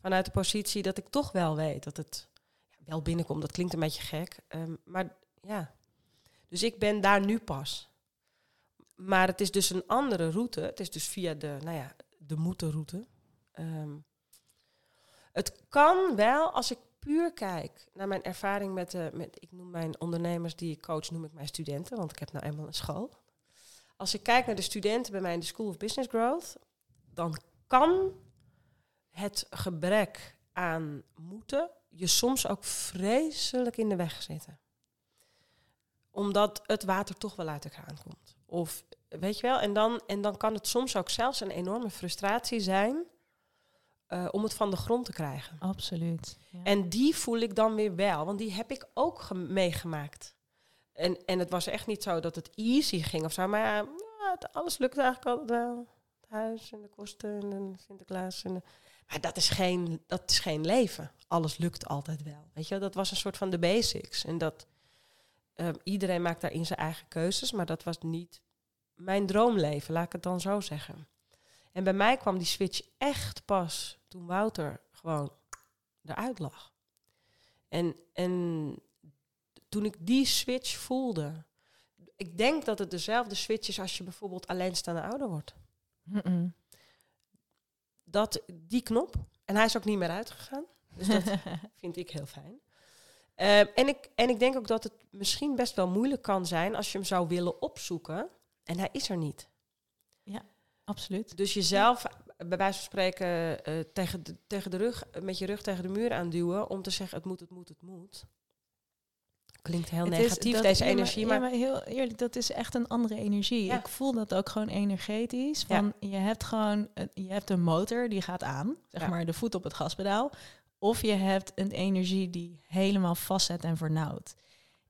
Vanuit de positie dat ik toch wel weet dat het ja, wel binnenkomt. Dat klinkt een beetje gek. ehm, maar ja, dus ik ben daar nu pas. Maar het is dus een andere route. Het is dus via de, nou ja, de moeten-route. Ehm, het kan wel, als ik puur kijk naar mijn ervaring met, de, met, ik noem mijn ondernemers die ik coach, noem ik mijn studenten, want ik heb nou eenmaal een school. Als ik kijk naar de studenten bij mij in de School of Business Growth, dan kan het gebrek aan moeten je soms ook vreselijk in de weg zitten. Omdat het water toch wel uit de kraan komt. Of weet je wel, en dan, en dan kan het soms ook zelfs een enorme frustratie zijn eh, om het van de grond te krijgen. Absoluut. Ja. En die voel ik dan weer wel, want die heb ik ook ge- meegemaakt. En, en het was echt niet zo dat het easy ging of zo, maar ja, het- alles lukte eigenlijk altijd wel. Het huis en de kosten en de Sinterklaas. En de- maar dat is, geen, dat is geen leven. Alles lukt altijd wel. Weet je, dat was een soort van de basics. En dat eh, iedereen maakt daarin zijn eigen keuzes, maar dat was niet mijn droomleven, laat ik het dan zo zeggen. En bij mij kwam die switch echt pas toen Wouter gewoon eruit lag. En, en toen ik die switch voelde, ik denk dat het dezelfde switch is als je bijvoorbeeld alleenstaande ouder wordt. Dat, die knop, en hij is ook niet meer uitgegaan. Dus dat vind ik heel fijn. Ehm, en, ik, en ik denk ook dat het misschien best wel moeilijk kan zijn als je hem zou willen opzoeken. En hij is er niet. Absoluut. Dus jezelf, bij wijze van spreken, eh, tegen, de, tegen de rug, met je rug tegen de muur aanduwen om te zeggen: het moet, het moet, het moet. Klinkt heel Het negatief, deze ja, maar- energie. ja, Maar, heel eerlijk, dat is echt een andere energie. Ja. Ik voel dat ook gewoon energetisch. Ja. Van, Je hebt gewoon je hebt een motor die gaat aan, zeg Ja. maar de voet op het gaspedaal. Of je hebt een energie die helemaal vastzet en vernauwt.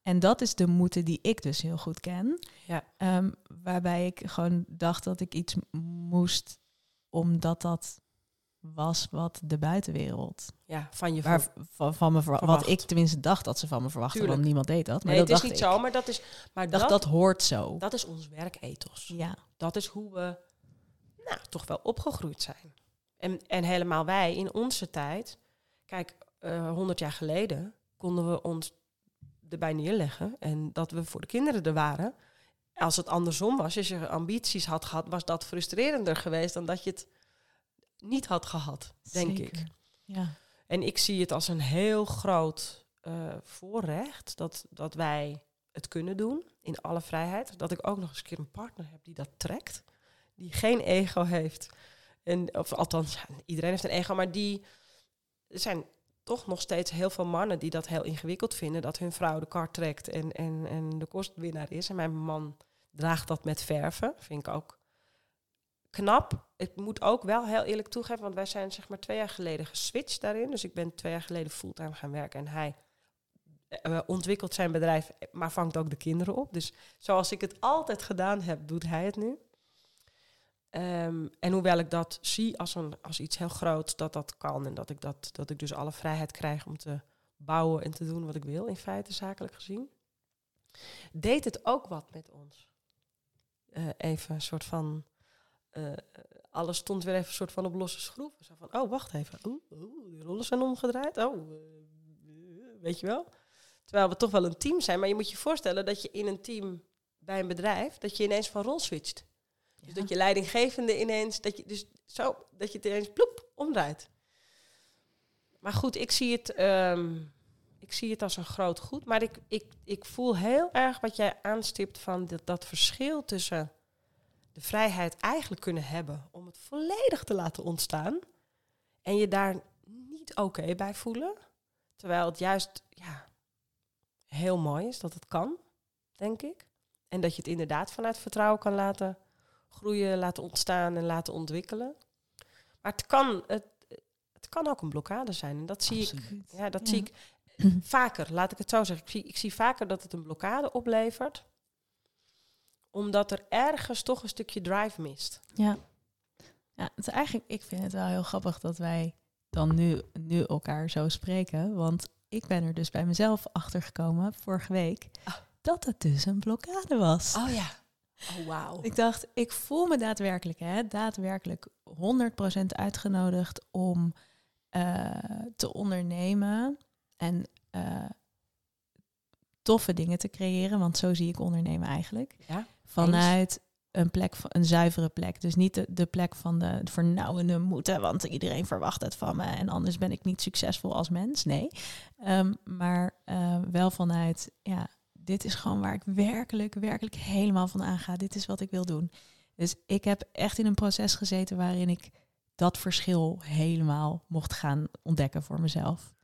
En dat is de moeten die ik dus heel goed ken. Ja. Ehm, waarbij ik gewoon dacht dat ik iets moest, omdat dat was wat de buitenwereld ja, van je waar, van, van me verwa- Verwacht. Wat ik tenminste dacht dat ze van me verwachten, want niemand deed dat. Maar Nee, dat het is niet ik. zo, maar dat is, maar dacht, dat, dat hoort zo. dat is ons werkethos. Ja. Dat is hoe we nou, toch wel opgegroeid zijn. En, en helemaal wij in onze tijd, kijk, eh 100 jaar geleden konden we ons erbij neerleggen en dat we voor de kinderen er waren. Als het andersom was, als je ambities had gehad, was dat frustrerender geweest dan dat je het niet had gehad, denk Zeker. ik. Ja. En ik zie het als een heel groot eh, voorrecht dat, dat wij het kunnen doen in alle vrijheid. Dat ik ook nog eens een keer een partner heb die dat trekt. Die geen ego heeft. En, of althans, iedereen heeft een ego, maar die zijn toch nog steeds heel veel mannen die dat heel ingewikkeld vinden. Dat hun vrouw de kar trekt en, en, en de kostwinnaar is. En mijn man draagt dat met verven. Vind ik ook knap. Ik moet ook wel heel eerlijk toegeven, want wij zijn zeg maar twee jaar geleden geswitcht daarin. Dus ik ben twee jaar geleden fulltime gaan werken en hij eh, ontwikkelt zijn bedrijf, maar vangt ook de kinderen op. Dus zoals ik het altijd gedaan heb, doet hij het nu. Ehm, en hoewel ik dat zie als, een, als iets heel groots, dat dat kan en dat ik, dat, dat ik dus alle vrijheid krijg om te bouwen en te doen wat ik wil, in feite zakelijk gezien, deed het ook wat met ons. Eh, even een soort van, eh, alles stond weer even een soort van op losse schroeven. Zo van, oh wacht even, oeh, oeh die rollen zijn omgedraaid, oh, weet je wel. Terwijl we toch wel een team zijn. Maar je moet je voorstellen dat je in een team bij een bedrijf, dat je ineens van rol switcht. Dus dat je leidinggevende ineens, dat je dus zo, dat je het ineens ploep omdraait. Maar goed, ik zie het, ehm, ik zie het als een groot goed. Maar ik, ik, ik voel heel erg wat jij aanstipt van dat, dat verschil tussen de vrijheid eigenlijk kunnen hebben om het volledig te laten ontstaan. En je daar niet oké bij voelen. Terwijl het juist, ja, heel mooi is dat het kan, denk ik. En dat je het inderdaad vanuit vertrouwen kan laten groeien, laten ontstaan en laten ontwikkelen. Maar het kan, het, het kan ook een blokkade zijn. En dat zie ik, ja, dat zie ik vaker, laat ik het zo zeggen. Ik zie, ik zie vaker dat het een blokkade oplevert, omdat er ergens toch een stukje drive mist. Ja, ja het is eigenlijk, ik vind het wel heel grappig dat wij dan nu, nu elkaar zo spreken. Want ik ben er dus bij mezelf achter gekomen vorige week ah. dat het dus een blokkade was. Oh ja. Oh wow. Ik dacht, ik voel me daadwerkelijk, hè, daadwerkelijk 100% uitgenodigd om uh, te ondernemen en uh, toffe dingen te creëren, want zo zie ik ondernemen eigenlijk. Ja, Vanuit een plek, een zuivere plek. Dus niet de, de plek van de vernauwende moeten, want iedereen verwacht het van me en anders ben ik niet succesvol als mens. Nee, um, maar uh, wel vanuit, ja, dit is gewoon waar ik werkelijk, werkelijk helemaal van aanga. Dit is wat ik wil doen. Dus ik heb echt in een proces gezeten waarin ik dat verschil helemaal mocht gaan ontdekken voor mezelf.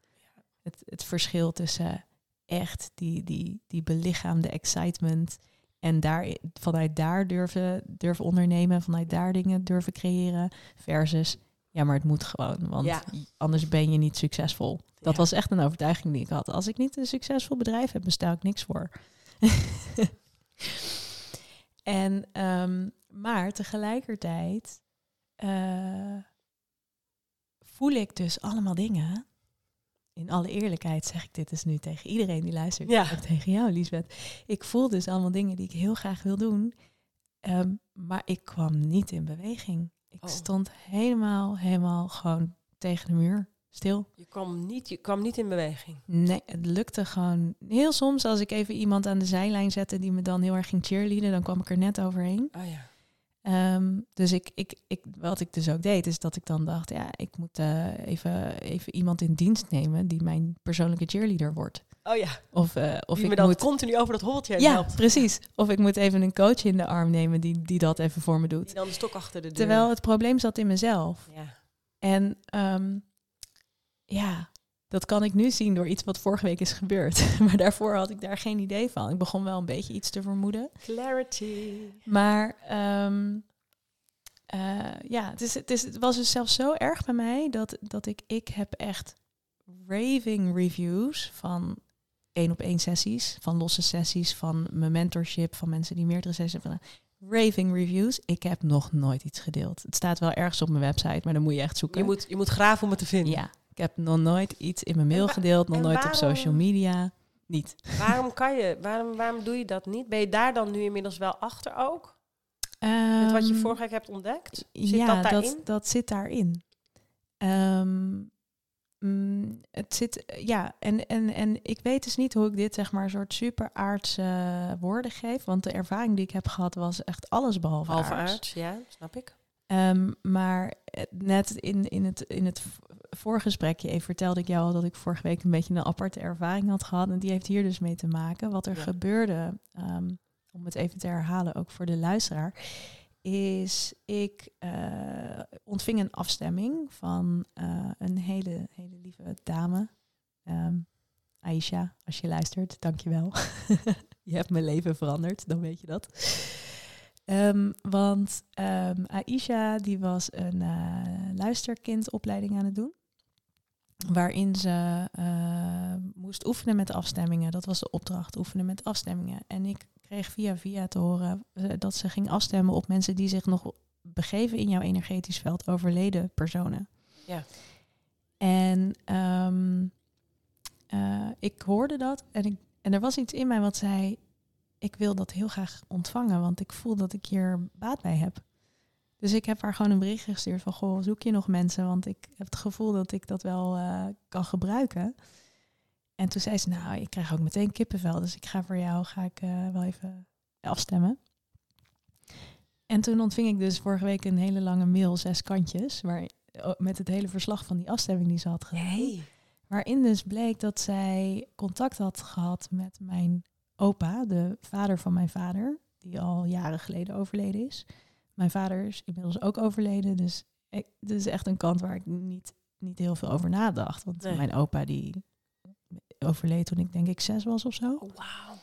Het, het verschil tussen echt die, die, die belichaamde excitement en daar, vanuit daar durven, durven ondernemen, vanuit daar dingen durven creëren. Versus, ja, maar het moet gewoon, want anders ben je niet succesvol. Dat was echt een overtuiging die ik had. Als ik niet een succesvol bedrijf heb, bestel ik niks voor. en, um, maar tegelijkertijd uh, voel ik dus allemaal dingen in alle eerlijkheid zeg ik dit dus nu tegen iedereen die luistert. Ja. Ook tegen jou, Lisbeth. Ik voel dus allemaal dingen die ik heel graag wil doen. Ehm, maar ik kwam niet in beweging. Ik oh. stond helemaal, helemaal gewoon tegen de muur. Stil. Je kwam, niet, je kwam niet in beweging? Nee, het lukte gewoon. Heel soms als ik even iemand aan de zijlijn zette die me dan heel erg ging cheerleaden, dan kwam ik er net overheen. Oh ja. Ehm, dus ik, ik, ik, wat ik dus ook deed, is dat ik dan dacht, ja, ik moet uh, even, even iemand in dienst nemen die mijn persoonlijke cheerleader wordt. Oh ja. Of, uh, of die ik me dan moet... continu over dat hobbeltje ja, helpt. precies. Of ik moet even een coach in de arm nemen die, die dat even voor me doet. Die dan de stok achter de deur. Terwijl het probleem zat in mezelf. Ja. En um, ja, dat kan ik nu zien door iets wat vorige week is gebeurd. maar daarvoor had ik daar geen idee van. Ik begon wel een beetje iets te vermoeden. Clarity. Maar um, uh, ja, het, is, het, is, het was dus zelfs zo erg bij mij dat, dat ik, ik heb echt raving reviews van één op één sessies, van losse sessies, van mijn mentorship, van mensen die meerdere sessies hebben raving reviews. Ik heb nog nooit iets gedeeld. Het staat wel ergens op mijn website, maar dan moet je echt zoeken. Je moet, je moet graven om het te vinden. Ja, ik heb nog nooit iets in mijn mail gedeeld, nog nooit op social media. Niet. Waarom kan je, waarom, waarom doe je dat niet? Ben je daar dan nu inmiddels wel achter ook? Um, wat je ehm, vorige week hebt ontdekt? Zit ja, dat, dat, dat, zit daarin. Um, mm, het zit, ja, en, en, en ik weet dus niet hoe ik dit zeg maar een soort super aardse woorden geef. Want de ervaring die ik heb gehad was echt alles behalve, behalve aards. ja, snap ik. Um, maar net in, in het, in het voorgesprekje even vertelde ik jou al dat ik vorige week een beetje een aparte ervaring had gehad. En die heeft hier dus mee te maken. Wat er gebeurde, um, om het even te herhalen, ook voor de luisteraar, is ik uh, ontving een afstemming van uh, een hele, hele lieve dame. Um, Aisha, als je luistert, dankjewel. je hebt mijn leven veranderd, dan weet je dat. Ehm, want ehm, Aisha die was een eh, luisterkindopleiding aan het doen. Waarin ze eh, moest oefenen met afstemmingen. Dat was de opdracht, oefenen met afstemmingen. En ik kreeg via via te horen eh, dat ze ging afstemmen op mensen die zich nog begeven in jouw energetisch veld, overleden personen. Ja. En ehm, eh, ik hoorde dat en, ik, en er was iets in mij wat zei, ik wil dat heel graag ontvangen, want ik voel dat ik hier baat bij heb. Dus ik heb haar gewoon een bericht gestuurd van, goh, zoek je nog mensen? Want ik heb het gevoel dat ik dat wel eh, kan gebruiken. En toen zei ze, nou, ik krijg ook meteen kippenvel, dus ik ga voor jou, ga ik eh, wel even afstemmen. En toen ontving ik dus vorige week een hele lange mail, zes kantjes, waar, met het hele verslag van die afstemming die ze had gedaan. Hey. Waarin dus bleek dat zij contact had gehad met mijn opa, de vader van mijn vader, die al jaren geleden overleden is. Mijn vader is inmiddels ook overleden, dus ik, dit is echt een kant waar ik niet, niet heel veel over nadacht. Want Nee. mijn opa die overleed toen ik denk ik zes was of zo. Oh, wauw.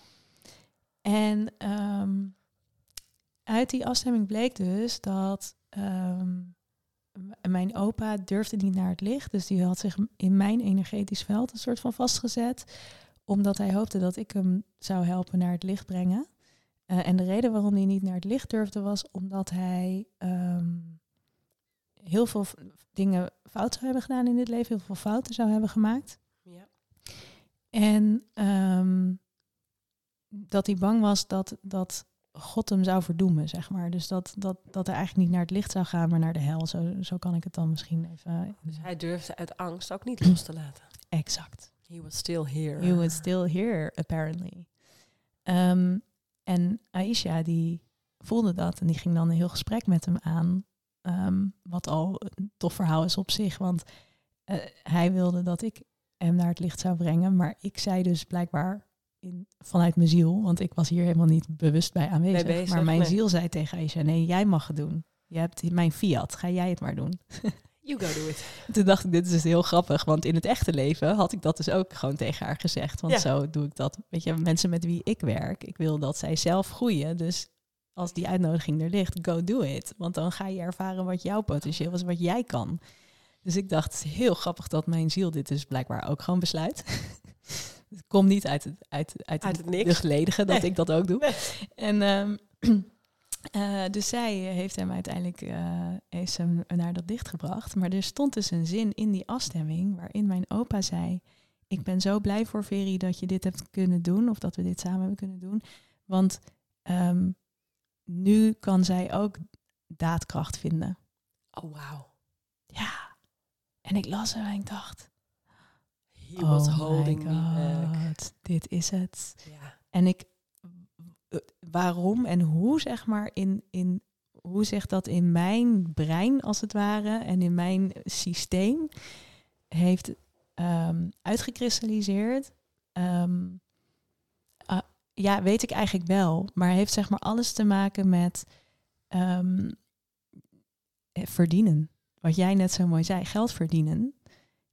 En ehm, uit die afstemming bleek dus dat ehm, mijn opa durfde niet naar het licht. Dus die had zich in mijn energetisch veld een soort van vastgezet. Omdat hij hoopte dat ik hem zou helpen naar het licht brengen. Eh, en de reden waarom hij niet naar het licht durfde was omdat hij ehm, heel veel dingen fout zou hebben gedaan in dit leven. Heel veel fouten zou hebben gemaakt. Ja. En ehm, dat hij bang was dat, dat God hem zou verdoemen, zeg maar. Dus dat, dat, dat hij eigenlijk niet naar het licht zou gaan, maar naar de hel. Zo, zo kan ik het dan misschien even... Dus hij durfde uit angst ook niet los te laten. Exact. He was still here. You was still here, apparently. Ehm, en Aisha, die voelde dat en die ging dan een heel gesprek met hem aan. ehm, wat al een tof verhaal is op zich, want eh, hij wilde dat ik hem naar het licht zou brengen. Maar ik zei dus blijkbaar in, vanuit mijn ziel, want ik was hier helemaal niet bewust bij aanwezig. Bezig, maar mijn nee. ziel zei tegen Aisha, nee, jij mag het doen. Je hebt mijn fiat, ga jij het maar doen. You go do it. Toen dacht ik, dit is dus heel grappig, want in het echte leven had ik dat dus ook gewoon tegen haar gezegd. Want Ja. zo doe ik dat. Weet je, mensen met wie ik werk, ik wil dat zij zelf groeien. Dus als die uitnodiging er ligt, go do it. Want dan ga je ervaren wat jouw potentieel is, wat jij kan. Dus ik dacht, het is heel grappig dat mijn ziel dit dus blijkbaar ook gewoon besluit. het komt niet uit het, uit, uit, Uit het, dat Nee. ik dat ook doe. Nee. En ehm, eh, dus zij heeft hem uiteindelijk eh, heeft hem naar dat dicht gebracht. Maar er stond dus een zin in die afstemming waarin mijn opa zei: Ik ben zo blij voor Veri dat je dit hebt kunnen doen, of dat we dit samen hebben kunnen doen. Want ehm, nu kan zij ook daadkracht vinden. Oh, wauw. Ja. En ik las hem en ik dacht: He was oh holding my me back. God, dit is het. Ja. En ik, eh, waarom en hoe zeg maar in, in hoe zegt dat in mijn brein als het ware en in mijn systeem heeft ehm, uitgekristalliseerd. Ehm, ah, ja, weet ik eigenlijk wel, maar heeft zeg maar alles te maken met ehm, eh, verdienen. Wat jij net zo mooi zei, geld verdienen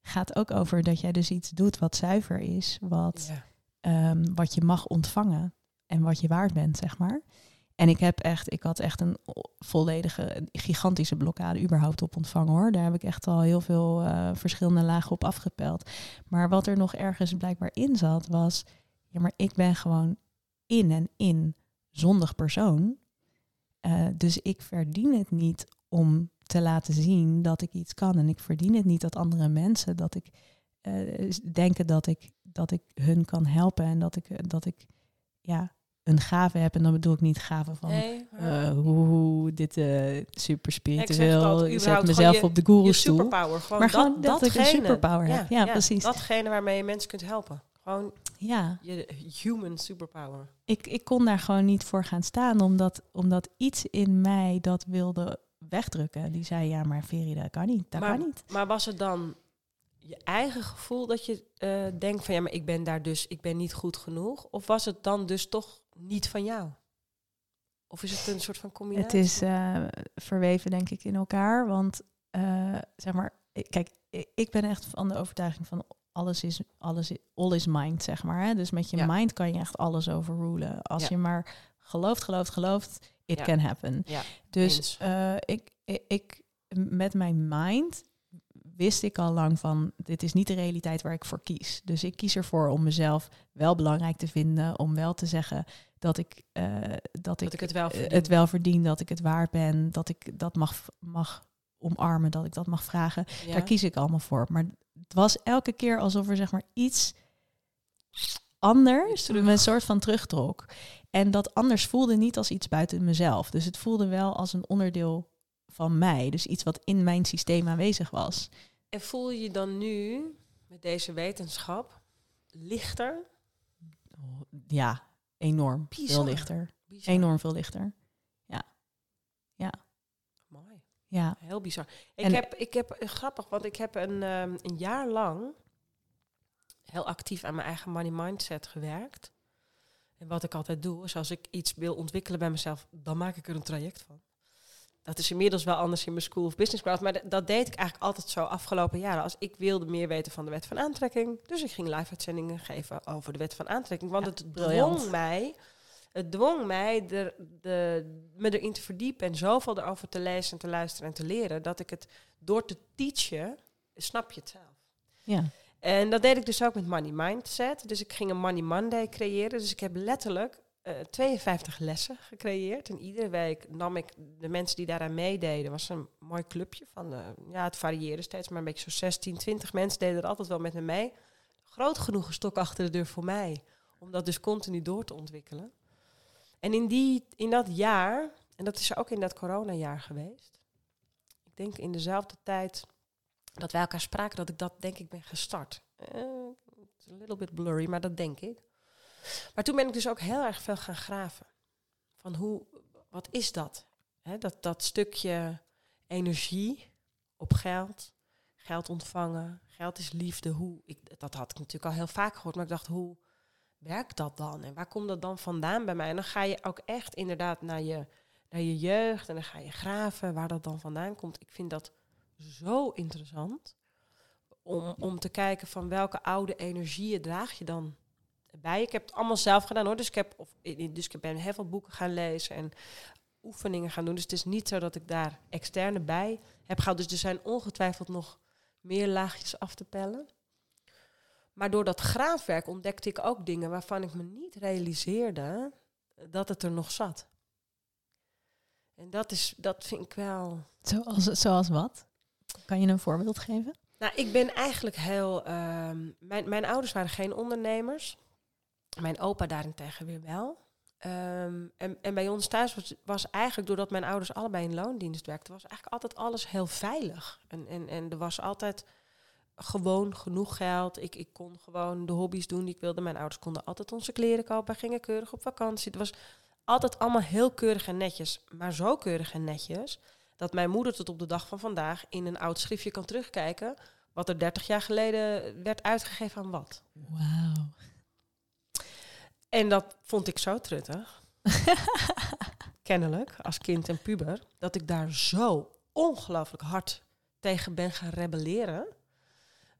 gaat ook over dat jij dus iets doet wat zuiver is, wat Ja. wat je mag ontvangen en wat je waard bent, zeg maar. En ik heb echt, ik had echt een volledige, gigantische blokkade überhaupt op ontvangen hoor. Daar heb ik echt al heel veel eh, verschillende lagen op afgepeld. Maar wat er nog ergens blijkbaar in zat, was, ja, maar ik ben gewoon in en in zondig persoon. Eh, dus ik verdien het niet om te laten zien dat ik iets kan. En ik verdien het niet dat andere mensen dat ik eh, denken dat ik, dat ik hun kan helpen en dat ik, dat ik ja, een gave heb. En dan bedoel ik niet gave van Nee, eh, hoe, hoe dit eh, super spiritueel, ik zet mezelf gewoon op de je goeroestoel. superpower. Gewoon Maar dat, gewoon dat ik een datgene. superpower heb. Ja, precies. Datgene waarmee je mensen kunt helpen. Gewoon Ja, je human superpower. ik, ik kon daar gewoon niet voor gaan staan, omdat, omdat iets in mij dat wilde wegdrukken. Die zei, ja, maar Veri, dat kan niet, dat Maar- kan niet. Maar was het dan je eigen gevoel dat je eh, denkt van ja, maar ik ben daar dus, ik ben niet goed genoeg? Of was het dan dus toch niet van jou? Of is het een soort van combinatie? Het is eh, verweven, denk ik, in elkaar. Want eh, zeg maar, ik- kijk, ik, ben echt van de overtuiging van alles is, alles is, all is mind, zeg maar. Hè? Dus met je Ja. mind kan je echt alles overrulen. Als Ja. je maar gelooft, gelooft, gelooft it Ja. can happen. Ja, Dus eh, ik, ik, ik, met mijn mind wist ik al lang van, dit is niet de realiteit waar ik voor kies. Dus ik kies ervoor om mezelf wel belangrijk te vinden, om wel te zeggen dat ik, eh, dat ik, ik het wel eh, verdien. het wel verdien, dat ik het waard ben, dat ik dat mag, mag omarmen, dat ik dat mag vragen. Ja. Daar kies ik allemaal voor. Maar het was elke keer alsof er zeg maar iets anders Terug. me een soort van terugtrok. En dat anders voelde niet als iets buiten mezelf. Dus het voelde wel als een onderdeel van mij. Dus iets wat in mijn systeem aanwezig was. En voel je je dan nu met deze wetenschap lichter? Ja, enorm Bizar. veel lichter. Bizar. Enorm veel lichter. Mooi. Ja. Heel bizar. Ik En- heb, ik heb eh, grappig, want ik heb een, ehm, een jaar lang heel actief aan mijn eigen money mindset gewerkt. En wat ik altijd doe, is als ik iets wil ontwikkelen bij mezelf, dan maak ik er een traject van. Dat is inmiddels wel anders in mijn School of Business Craft, maar dat deed ik eigenlijk altijd zo afgelopen jaren. Als ik wilde meer weten van de wet van aantrekking, dus ik ging live uitzendingen geven over de wet van aantrekking, want Ja, het briljant. dwong mij, het dwong mij er, de, me erin te verdiepen en zoveel erover te lezen en te luisteren en te leren, dat ik het door te teachen, snap je het zelf. ja. En dat deed ik dus ook met Money Mindset. Dus ik ging een Money Monday creëren. Dus ik heb letterlijk eh, 52 lessen gecreëerd. En iedere week nam ik de mensen die daaraan meededen. was een mooi clubje van, eh, ja, het varieerde steeds, maar een beetje zo 16, 20 mensen deden er altijd wel met me mee. Groot genoeg een stok achter de deur voor mij. Om dat dus continu door te ontwikkelen. En in, die, in dat jaar, en dat is ook in dat coronajaar geweest. Ik denk in dezelfde tijd dat wij elkaar spraken, dat ik dat denk ik ben gestart. Eh, it's a little bit blurry, maar dat denk ik. Maar toen ben ik dus ook heel erg veel gaan graven. Van hoe, wat is dat? Dat, dat stukje energie op geld, geld ontvangen, geld is liefde. Hoe, ik, dat had ik natuurlijk al heel vaak gehoord, maar ik dacht, hoe werkt dat dan? En waar komt dat dan vandaan bij mij? En dan ga je ook echt inderdaad naar je, naar je jeugd en dan ga je graven waar dat dan vandaan komt. Ik vind dat zo interessant om, om te kijken van welke oude energieën draag je dan bij. Ik heb het allemaal zelf gedaan hoor. Dus ik heb, of, dus ik ben heel veel boeken gaan lezen en oefeningen gaan doen. Dus het is niet zo dat ik daar externe bij heb gehaald. Dus er zijn ongetwijfeld nog meer laagjes af te pellen. Maar door dat graafwerk ontdekte ik ook dingen waarvan ik me niet realiseerde dat het er nog zat. En dat, is, dat vind ik wel. Zoals, zoals wat? Kan je een voorbeeld geven? Nou, ik ben eigenlijk heel. ehm, mijn, mijn ouders waren geen ondernemers. Mijn opa daarentegen weer wel. Ehm, en, en bij ons thuis was, was eigenlijk, doordat mijn ouders allebei in loondienst werkten, was eigenlijk altijd alles heel veilig. En, en, en er was altijd gewoon genoeg geld. Ik, ik kon gewoon de hobby's doen die ik wilde. Mijn ouders konden altijd onze kleren kopen, gingen keurig op vakantie. Het was altijd allemaal heel keurig en netjes. Maar zo keurig en netjes dat mijn moeder tot op de dag van vandaag in een oud schriftje kan terugkijken wat er 30 jaar geleden werd uitgegeven aan wat. Wauw. En dat vond ik zo truttig. Kennelijk, als kind en puber, dat ik daar zo ongelooflijk hard tegen ben gaan rebelleren.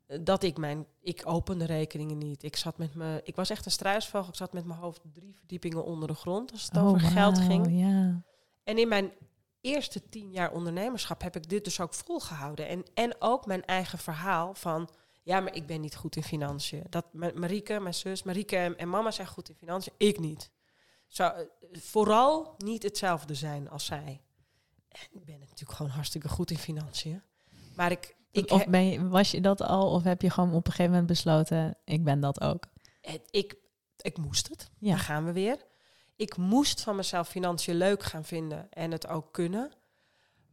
eh, Dat ik mijn, ik opende rekeningen niet. Ik zat met me, ik was echt een struisvogel. Ik zat met mijn hoofd drie verdiepingen onder de grond als het over geld Oh, ging. Ja. En in mijn eerste tien jaar ondernemerschap heb ik dit dus ook volgehouden. En, en ook mijn eigen verhaal van... Ja, maar ik ben niet goed in financiën. Dat Ma- Marieke, mijn zus, Marieke en, en mama zijn goed in financiën. Ik niet. Zou eh, vooral niet hetzelfde zijn als zij. En ik ben natuurlijk gewoon hartstikke goed in financiën. Maar ik... ik of ben je, was je dat al of heb je gewoon op een gegeven moment besloten, ik ben dat ook? het- ik, ik moest het. Ja. Daar gaan we weer. Ik moest van mezelf financiën leuk gaan vinden en het ook kunnen.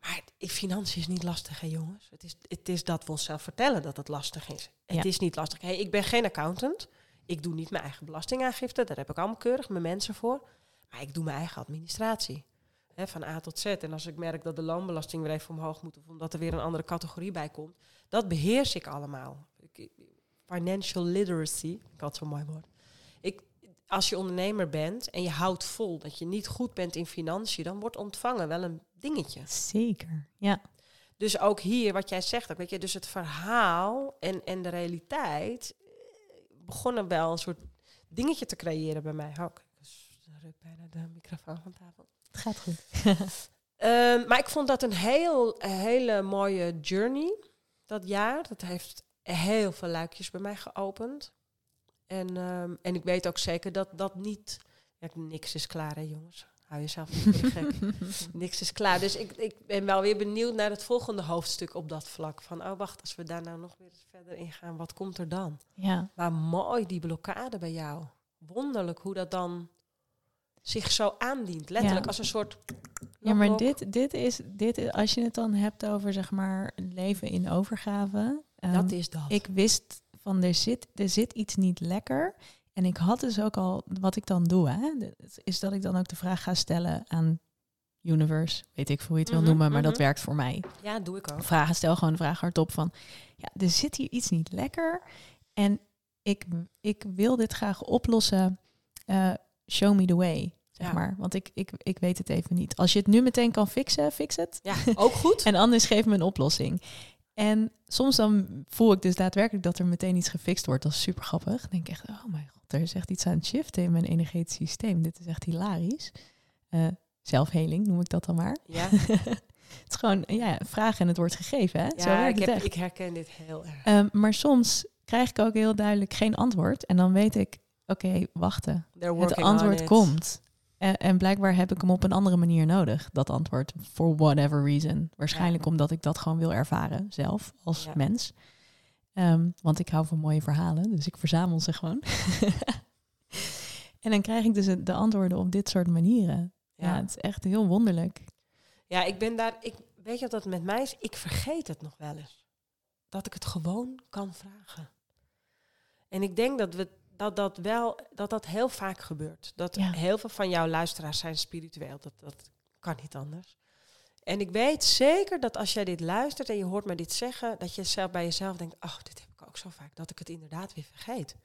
Maar financiën is niet lastig, hè jongens. Het is, het is dat we onszelf vertellen dat het lastig is. Het is niet lastig. Hey, ik ben geen accountant. Ik doe niet mijn eigen belastingaangifte. Daar heb ik allemaal keurig mijn mensen voor. Maar ik doe mijn eigen administratie. Van A tot Z. En als ik merk dat de loonbelasting weer even omhoog moet... of omdat er weer een andere categorie bij komt... dat beheers ik allemaal. Ik- financial literacy, ik had zo'n mooi woord. Ik, als je ondernemer bent en je houdt vol dat je niet goed bent in financiën... dan wordt ontvangen wel een dingetje. Zeker, ja. Dus ook hier, wat jij zegt, ook, weet je, dus het verhaal en, en de realiteit eh, begonnen wel een soort dingetje te creëren bij mij. Dus er rukt bijna de microfoon van tafel. Het gaat goed. Ehm, maar ik vond dat een heel, hele mooie journey. Dat jaar. Dat heeft heel veel luikjes bij mij geopend. En, ehm, en ik weet ook zeker dat dat niet... Ja, niks is klaar, hè jongens. Hou jezelf niet gek. niks is klaar. Dus ik, ik ben wel weer benieuwd naar het volgende hoofdstuk op dat vlak. Van, oh wacht, als we daar nou nog weer eens verder in gaan, wat komt er dan? Ja. Maar mooi, die blokkade bij jou. Wonderlijk hoe dat dan zich zo aandient. Letterlijk Ja. als een soort... Ja, maar dit, dit is, dit is, als je het dan hebt over zeg maar leven in overgave. ehm, Dat is dat. ik wist van er zit, er zit iets niet lekker. En ik had dus ook al, wat ik dan doe, hè, is dat ik dan ook de vraag ga stellen aan universe, weet ik hoe je het wil Mhm, noemen, maar dat mhm. werkt voor mij. Ja, doe ik ook. Vragen, stel gewoon de vraag hardop van, ja, er zit hier iets niet lekker en ik, ik wil dit graag oplossen. Eh, show me the way, zeg Ja. maar. Want ik, ik, ik weet het even niet. Als je het nu meteen kan fixen, fix het. Ja, ook goed. En anders geef me een oplossing. En soms dan voel ik dus daadwerkelijk dat er meteen iets gefixt wordt. Dat is super grappig. Dan denk ik echt, oh mijn god, er is echt iets aan het shiften in mijn energetisch systeem. Dit is echt hilarisch. Eh, zelfheling noem ik dat dan maar. Ja, Het is gewoon, ja, vragen en het wordt gegeven. Hè? Zo ja werkt ik, heb, ik herken dit heel erg. Ehm, maar soms krijg ik ook heel duidelijk geen antwoord. En dan weet ik, oké, wachten. They're Het antwoord komt. En, en blijkbaar heb ik hem op een andere manier nodig, dat antwoord. For whatever reason. Waarschijnlijk Ja. omdat ik dat gewoon wil ervaren, zelf, als Ja. mens. Ehm, want ik hou van mooie verhalen, dus ik verzamel ze gewoon. en dan krijg ik dus de antwoorden op dit soort manieren. Ja, Ja. het is echt heel wonderlijk. ja, ik ben daar... Ik, weet je wat dat met mij is? Ik vergeet het nog wel eens. Dat ik het gewoon kan vragen. En ik denk dat we dat dat wel dat dat heel vaak gebeurt. Dat Ja. heel veel van jouw luisteraars zijn spiritueel. Dat, dat kan niet anders. En ik weet zeker dat als jij dit luistert en je hoort mij dit zeggen, dat je zelf bij jezelf denkt, oh, dit heb ik ook zo vaak, dat ik het inderdaad weer vergeet.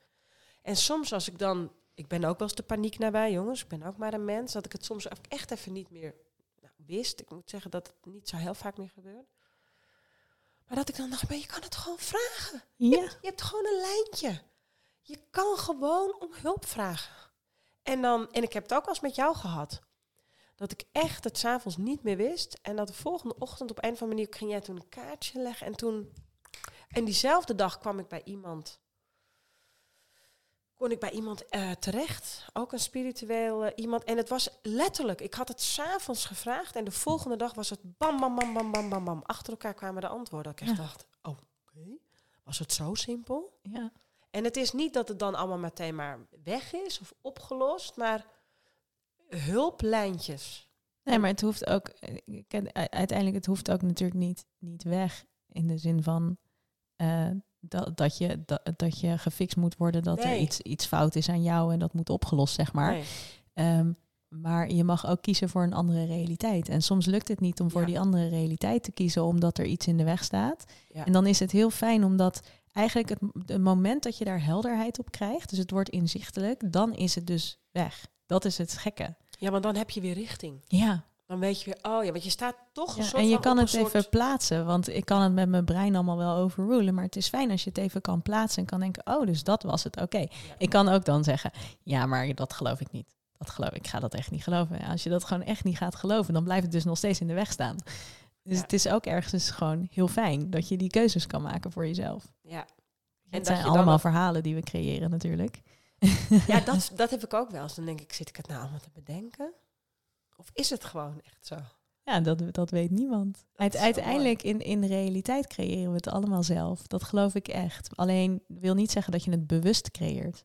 En soms als ik dan, ik ben ook wel eens de paniek nabij, jongens, ik ben ook maar een mens, dat ik het soms echt even niet meer nou, wist. Ik moet zeggen dat het niet zo heel vaak meer gebeurt. Maar dat ik dan dacht, maar je kan het gewoon vragen. Ja, Je hebt gewoon een lijntje. Je kan gewoon om hulp vragen. En, dan, en ik heb het ook wel eens met jou gehad. Dat ik echt het s'avonds niet meer wist. En dat de volgende ochtend op een of andere manier ging jij toen een kaartje leggen. En toen. En diezelfde dag kwam ik bij iemand. Kon ik bij iemand eh, terecht. Ook een spiritueel iemand. En het was letterlijk. Ik had het s'avonds gevraagd. En de volgende dag was het bam, bam, bam, bam, bam, bam, bam. Achter elkaar kwamen de antwoorden. Dat ik echt Ja. dacht: oh, oké. Was het zo simpel? ja. En het is niet dat het dan allemaal meteen maar weg is of opgelost, maar hulplijntjes. Nee, maar het hoeft ook, uiteindelijk, het hoeft ook natuurlijk niet, niet weg. In de zin van eh, dat, dat, je, dat, dat je gefixt moet worden, dat er iets, iets fout is aan jou en dat moet opgelost, zeg maar. Nee. Ehm, maar je mag ook kiezen voor een andere realiteit. En soms lukt het niet om voor Ja. die andere realiteit te kiezen, omdat er iets in de weg staat. Ja. En dan is het heel fijn omdat eigenlijk het, het moment dat je daar helderheid op krijgt, dus het wordt inzichtelijk, dan is het dus weg. Dat is het gekke. Ja, maar dan heb je weer richting. Ja, Dan weet je weer, oh ja, want je staat toch een Ja, soort en je kan het even plaatsen, want ik kan het met mijn brein allemaal wel overrulen. Maar het is fijn als je het even kan plaatsen en kan denken, oh, dus dat was het, oké. Ik kan ook dan zeggen, ja, maar dat geloof ik niet. Dat geloof ik, ga dat echt niet geloven. Ja, Als je dat gewoon echt niet gaat geloven, dan blijft het dus nog steeds in de weg staan. Dus Ja. het is ook ergens gewoon heel fijn dat je die keuzes kan maken voor jezelf. Ja, Het dat zijn allemaal verhalen die we creëren natuurlijk. Ja dat, dat heb ik ook wel eens. Dan denk ik, zit ik het nou allemaal te bedenken? Of is het gewoon echt zo? Ja, dat, dat weet niemand. Zo uiteindelijk in, in realiteit creëren we het allemaal zelf. Dat geloof ik echt. Alleen wil niet zeggen dat je het bewust creëert.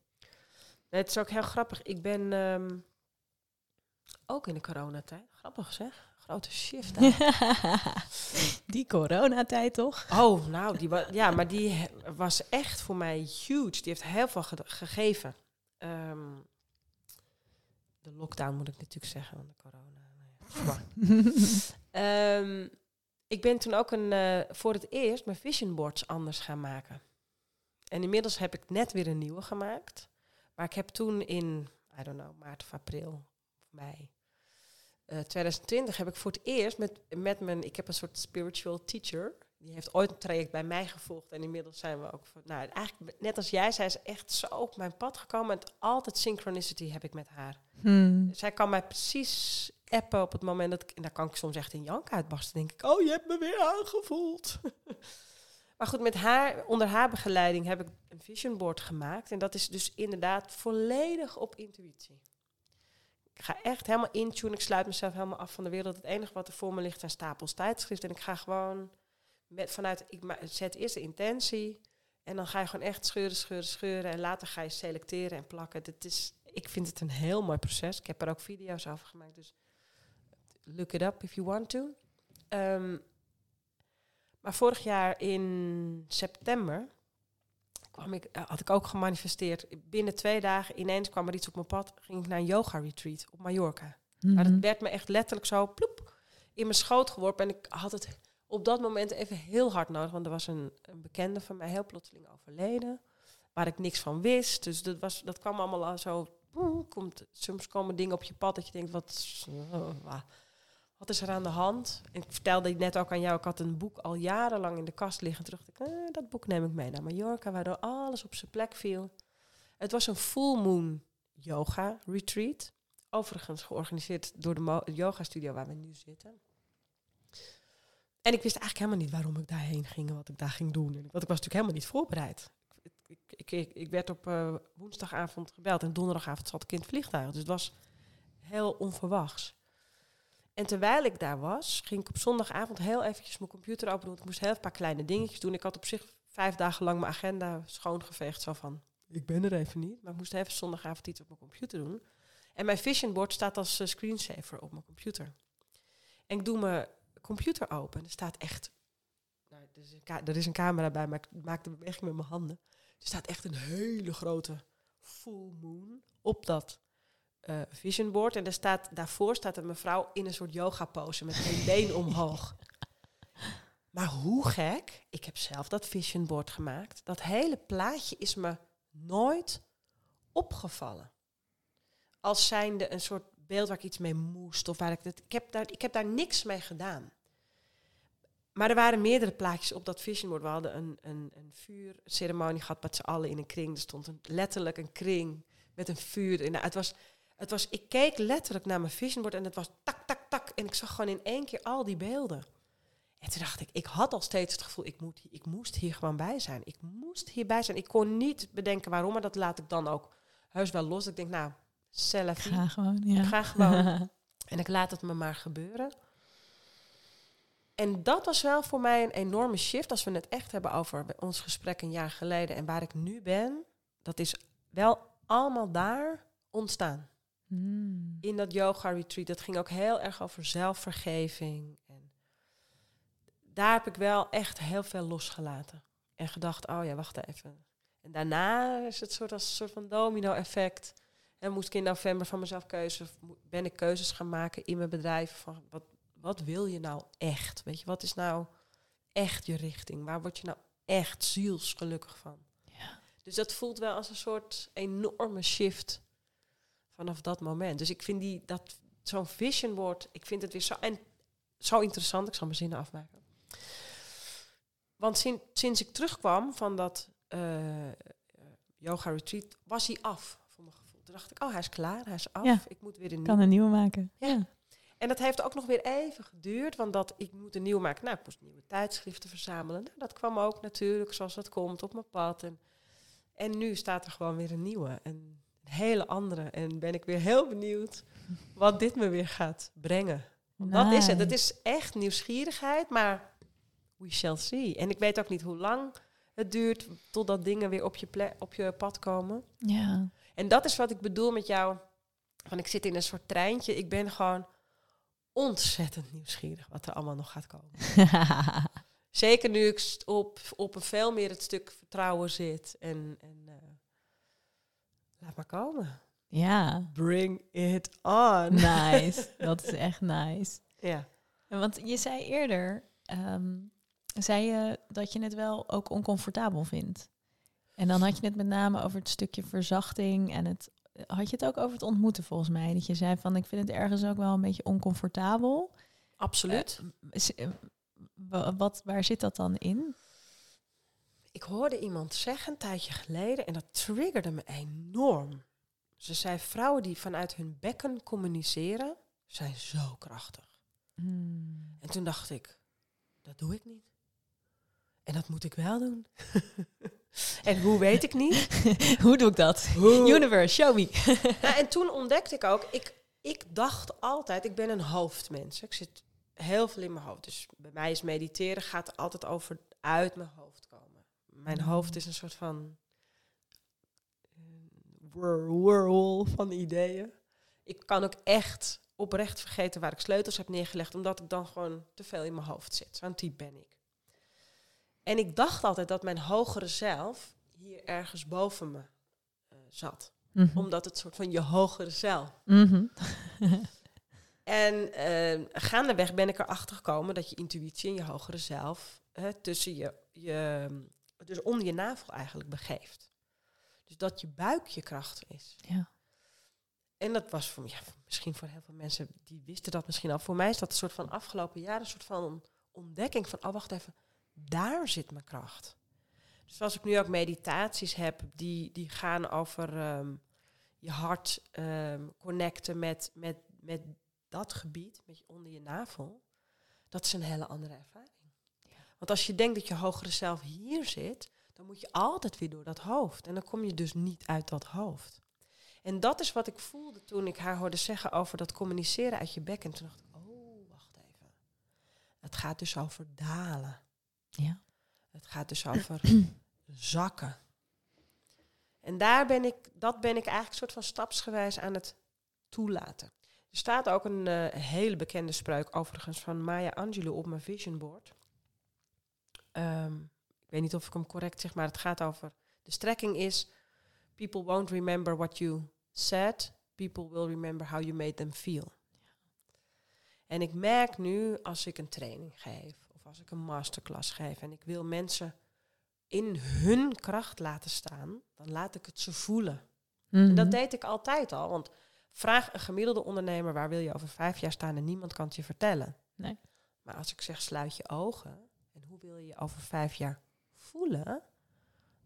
Het is ook heel grappig. Ik ben ehm, ook in de coronatijd. Grappig zeg. Grote shift. Die coronatijd toch? Oh, nou, die wa- ja, maar die was echt voor mij huge. Die heeft heel veel ge- gegeven. Ehm, de lockdown moet ik natuurlijk zeggen, want de corona. nou ja. Ehm, ik ben toen ook een, eh, voor het eerst mijn vision boards anders gaan maken. En inmiddels heb ik net weer een nieuwe gemaakt. Maar ik heb toen in, I don't know, maart of april of mei eh, 2020 heb ik voor het eerst met, met mijn, ik heb een soort spiritual teacher. Die heeft ooit een traject bij mij gevolgd. En inmiddels zijn we ook, voor, nou eigenlijk net als jij, zij is echt zo op mijn pad gekomen. En altijd synchronicity heb ik met haar. Hmm. Zij kan mij precies appen op het moment dat ik... En daar kan ik soms echt in jank uitbarsten. denk ik, oh, je hebt me weer aangevoeld. maar goed, met haar, onder haar begeleiding heb ik een vision board gemaakt. En dat is dus inderdaad volledig op intuïtie. Ik ga echt helemaal intune. Ik sluit mezelf helemaal af van de wereld. Het enige wat er voor me ligt zijn stapels tijdschriften. En ik ga gewoon met, vanuit... Ik zet eerst de intentie... En dan ga je gewoon echt scheuren, scheuren, scheuren. En later ga je selecteren en plakken. Dit is, ik vind het een heel mooi proces. Ik heb er ook video's over gemaakt. Dus look it up if you want to. Um, maar vorig jaar in september kwam ik, eh, had ik ook gemanifesteerd. Binnen twee dagen ineens kwam er iets op mijn pad. Ging ik naar een yoga retreat op Mallorca. Mm Maar dat werd me echt letterlijk zo ploep in mijn schoot geworpen. En ik had het op dat moment even heel hard nodig. Want er was een, een bekende van mij heel plotseling overleden. Waar ik niks van wist. Dus dat, was, dat kwam allemaal zo. Komt, soms komen dingen op je pad dat je denkt, wat, wat is er aan de hand? ik vertelde net ook aan jou, ik had een boek al jarenlang in de kast liggen. Terug dacht ik, eh, dat boek neem ik mee naar Mallorca, waardoor alles op zijn plek viel. Het was een full moon yoga retreat. Overigens georganiseerd door de yoga studio waar we nu zitten. En ik wist eigenlijk helemaal niet waarom ik daarheen ging en wat ik daar ging doen. Want ik was natuurlijk helemaal niet voorbereid. Ik, ik, ik, werd op uh, woensdagavond gebeld en donderdagavond zat ik in het vliegtuig. Dus het was heel onverwachts. En terwijl ik daar was, ging ik op zondagavond heel eventjes mijn computer open doen. Ik moest heel een paar kleine dingetjes doen. Ik had op zich vijf dagen lang mijn agenda schoongeveegd. Zo van, ik ben er even niet. Maar ik moest even zondagavond iets op mijn computer doen. En mijn vision board staat als uh, screensaver op mijn computer. En ik doe mijn computer open. Er staat echt... Nou, er, is een er is een camera bij, maar ik maak de beweging met mijn handen. Er staat echt een hele grote full moon op dat uh, vision board. En daar staat, daarvoor staat een mevrouw in een soort yoga pose met een been omhoog. Maar hoe gek, ik heb zelf dat vision board gemaakt. Dat hele plaatje is me nooit opgevallen. Als zijnde een soort beeld waar ik iets mee moest. Of waar ik, het, ik, heb daar, ik heb daar niks mee gedaan. Maar er waren meerdere plaatjes op dat vision board. We hadden een, een, een vuurceremonie gehad met z'n allen in een kring. Er stond een, letterlijk een kring met een vuur. En het was het was, ik keek letterlijk naar mijn visionboard en het was tak, tak, tak. En ik zag gewoon in één keer al die beelden. En toen dacht ik, ik had al steeds het gevoel, ik, moet, ik moest hier gewoon bij zijn. Ik moest hierbij zijn. Ik kon niet bedenken waarom, maar dat laat ik dan ook heus wel los. Ik denk, nou, zelf. Ga gewoon, ja. Ik ga gewoon. en ik laat het me maar gebeuren. En dat was wel voor mij een enorme shift. Als we het echt hebben over ons gesprek een jaar geleden en waar ik nu ben. Dat is wel allemaal daar ontstaan. Hmm. In dat yoga retreat, dat ging ook heel erg over zelfvergeving. En daar heb ik wel echt heel veel losgelaten. En gedacht, oh ja, wacht even. En daarna is het soort als een soort van domino-effect. En moest ik in november van mezelf keuze, ben ik keuzes gaan maken in mijn bedrijf van wat, wat wil je nou echt? Weet je, wat is nou echt je richting? Waar word je nou echt zielsgelukkig van? Ja. Dus dat voelt wel als een soort enorme shift vanaf dat moment. Dus ik vind die, dat zo'n vision board, ik vind het weer zo, en zo interessant. Ik zal mijn zinnen afmaken. Want sinds, sinds ik terugkwam van dat uh, yoga retreat, was hij af, voor mijn gevoel. Toen dacht ik, oh, hij is klaar, hij is af. Ja, ik moet weer een nieuwe. Kan een nieuwe maken. Ja. En dat heeft ook nog weer even geduurd, want dat ik moet een nieuwe maken. Nou, ik moest nieuwe tijdschriften verzamelen. Nou, dat kwam ook natuurlijk, zoals dat komt, op mijn pad. En, en nu staat er gewoon weer een nieuwe. En hele andere. En ben ik weer heel benieuwd wat dit me weer gaat brengen. Dat is het. Het is echt nieuwsgierigheid, maar we shall see. En ik weet ook niet hoe lang het duurt totdat dingen weer op je, op je pad komen. Ja. En dat is wat ik bedoel met jou. Van ik zit in een soort treintje. Ik ben gewoon ontzettend nieuwsgierig wat er allemaal nog gaat komen. Zeker nu ik op, op een veel meer het stuk vertrouwen zit. En, en uh, Laat maar komen. Ja. Bring it on. Nice. dat is echt nice. Ja. Want je zei eerder, um, zei je dat je het wel ook oncomfortabel vindt. En dan had je het met name over het stukje verzachting en het had je het ook over het ontmoeten volgens mij. Dat je zei van ik vind het ergens ook wel een beetje oncomfortabel. Absoluut. Uh, wat, waar zit dat dan in? ik hoorde iemand zeggen een tijdje geleden en dat triggerde me enorm. Ze zei vrouwen die vanuit hun bekken communiceren, zijn zo krachtig. Hmm. En toen dacht ik, dat doe ik niet. En dat moet ik wel doen. en hoe weet ik niet? Hoe doe ik dat? Hoe? Universe, show me. Nou, en toen ontdekte ik ook, ik, ik dacht altijd, ik ben een hoofdmens. Ik zit heel veel in mijn hoofd. Dus bij mij is mediteren gaat altijd over uit mijn hoofd komen. Mijn hoofd is een soort van eh, whir- whirl van ideeën. Ik kan ook echt oprecht vergeten waar ik sleutels heb neergelegd, omdat ik dan gewoon te veel in mijn hoofd zit. Zo'n type ben ik. En ik dacht altijd dat mijn hogere zelf hier ergens boven me eh, zat Mhm. omdat het soort van je hogere zelf. Mhm. En eh, gaandeweg ben ik erachter gekomen dat je intuïtie en je hogere zelf hè, tussen je, je, dus onder je navel eigenlijk begeeft. Dus dat je buik je kracht is. Ja. En dat was voor, ja, misschien voor heel veel mensen, die wisten dat misschien al. Voor mij is dat een soort van afgelopen jaar een soort van ontdekking van, oh wacht even, daar zit mijn kracht. Dus als ik nu ook meditaties heb, die, die gaan over ehm, je hart ehm, connecten met, met, met dat gebied, met je, onder je navel, dat is een hele andere ervaring. Want als je denkt dat je hogere zelf hier zit, dan moet je altijd weer door dat hoofd. En dan kom je dus niet uit dat hoofd. En dat is wat ik voelde toen ik haar hoorde zeggen over dat communiceren uit je bek. En toen dacht ik, oh, wacht even. Het gaat dus over dalen. Ja. Het gaat dus over zakken. En daar ben ik, dat ben ik eigenlijk soort van stapsgewijs aan het toelaten. Er staat ook een eh, hele bekende spreuk overigens van Maya Angelou op mijn vision board. Ehm, ik weet niet of ik hem correct zeg, maar het gaat over... De strekking is... People won't remember what you said. People will remember how you made them feel. En ik merk nu als ik een training geef... of als ik een masterclass geef... en ik wil mensen in hun kracht laten staan... dan laat ik het ze voelen. En dat Mhm. deed ik altijd al. Want vraag een gemiddelde ondernemer... waar wil je over vijf jaar staan... en niemand kan het je vertellen. Nee. Maar als ik zeg sluit je ogen... en hoe wil je je over vijf jaar voelen...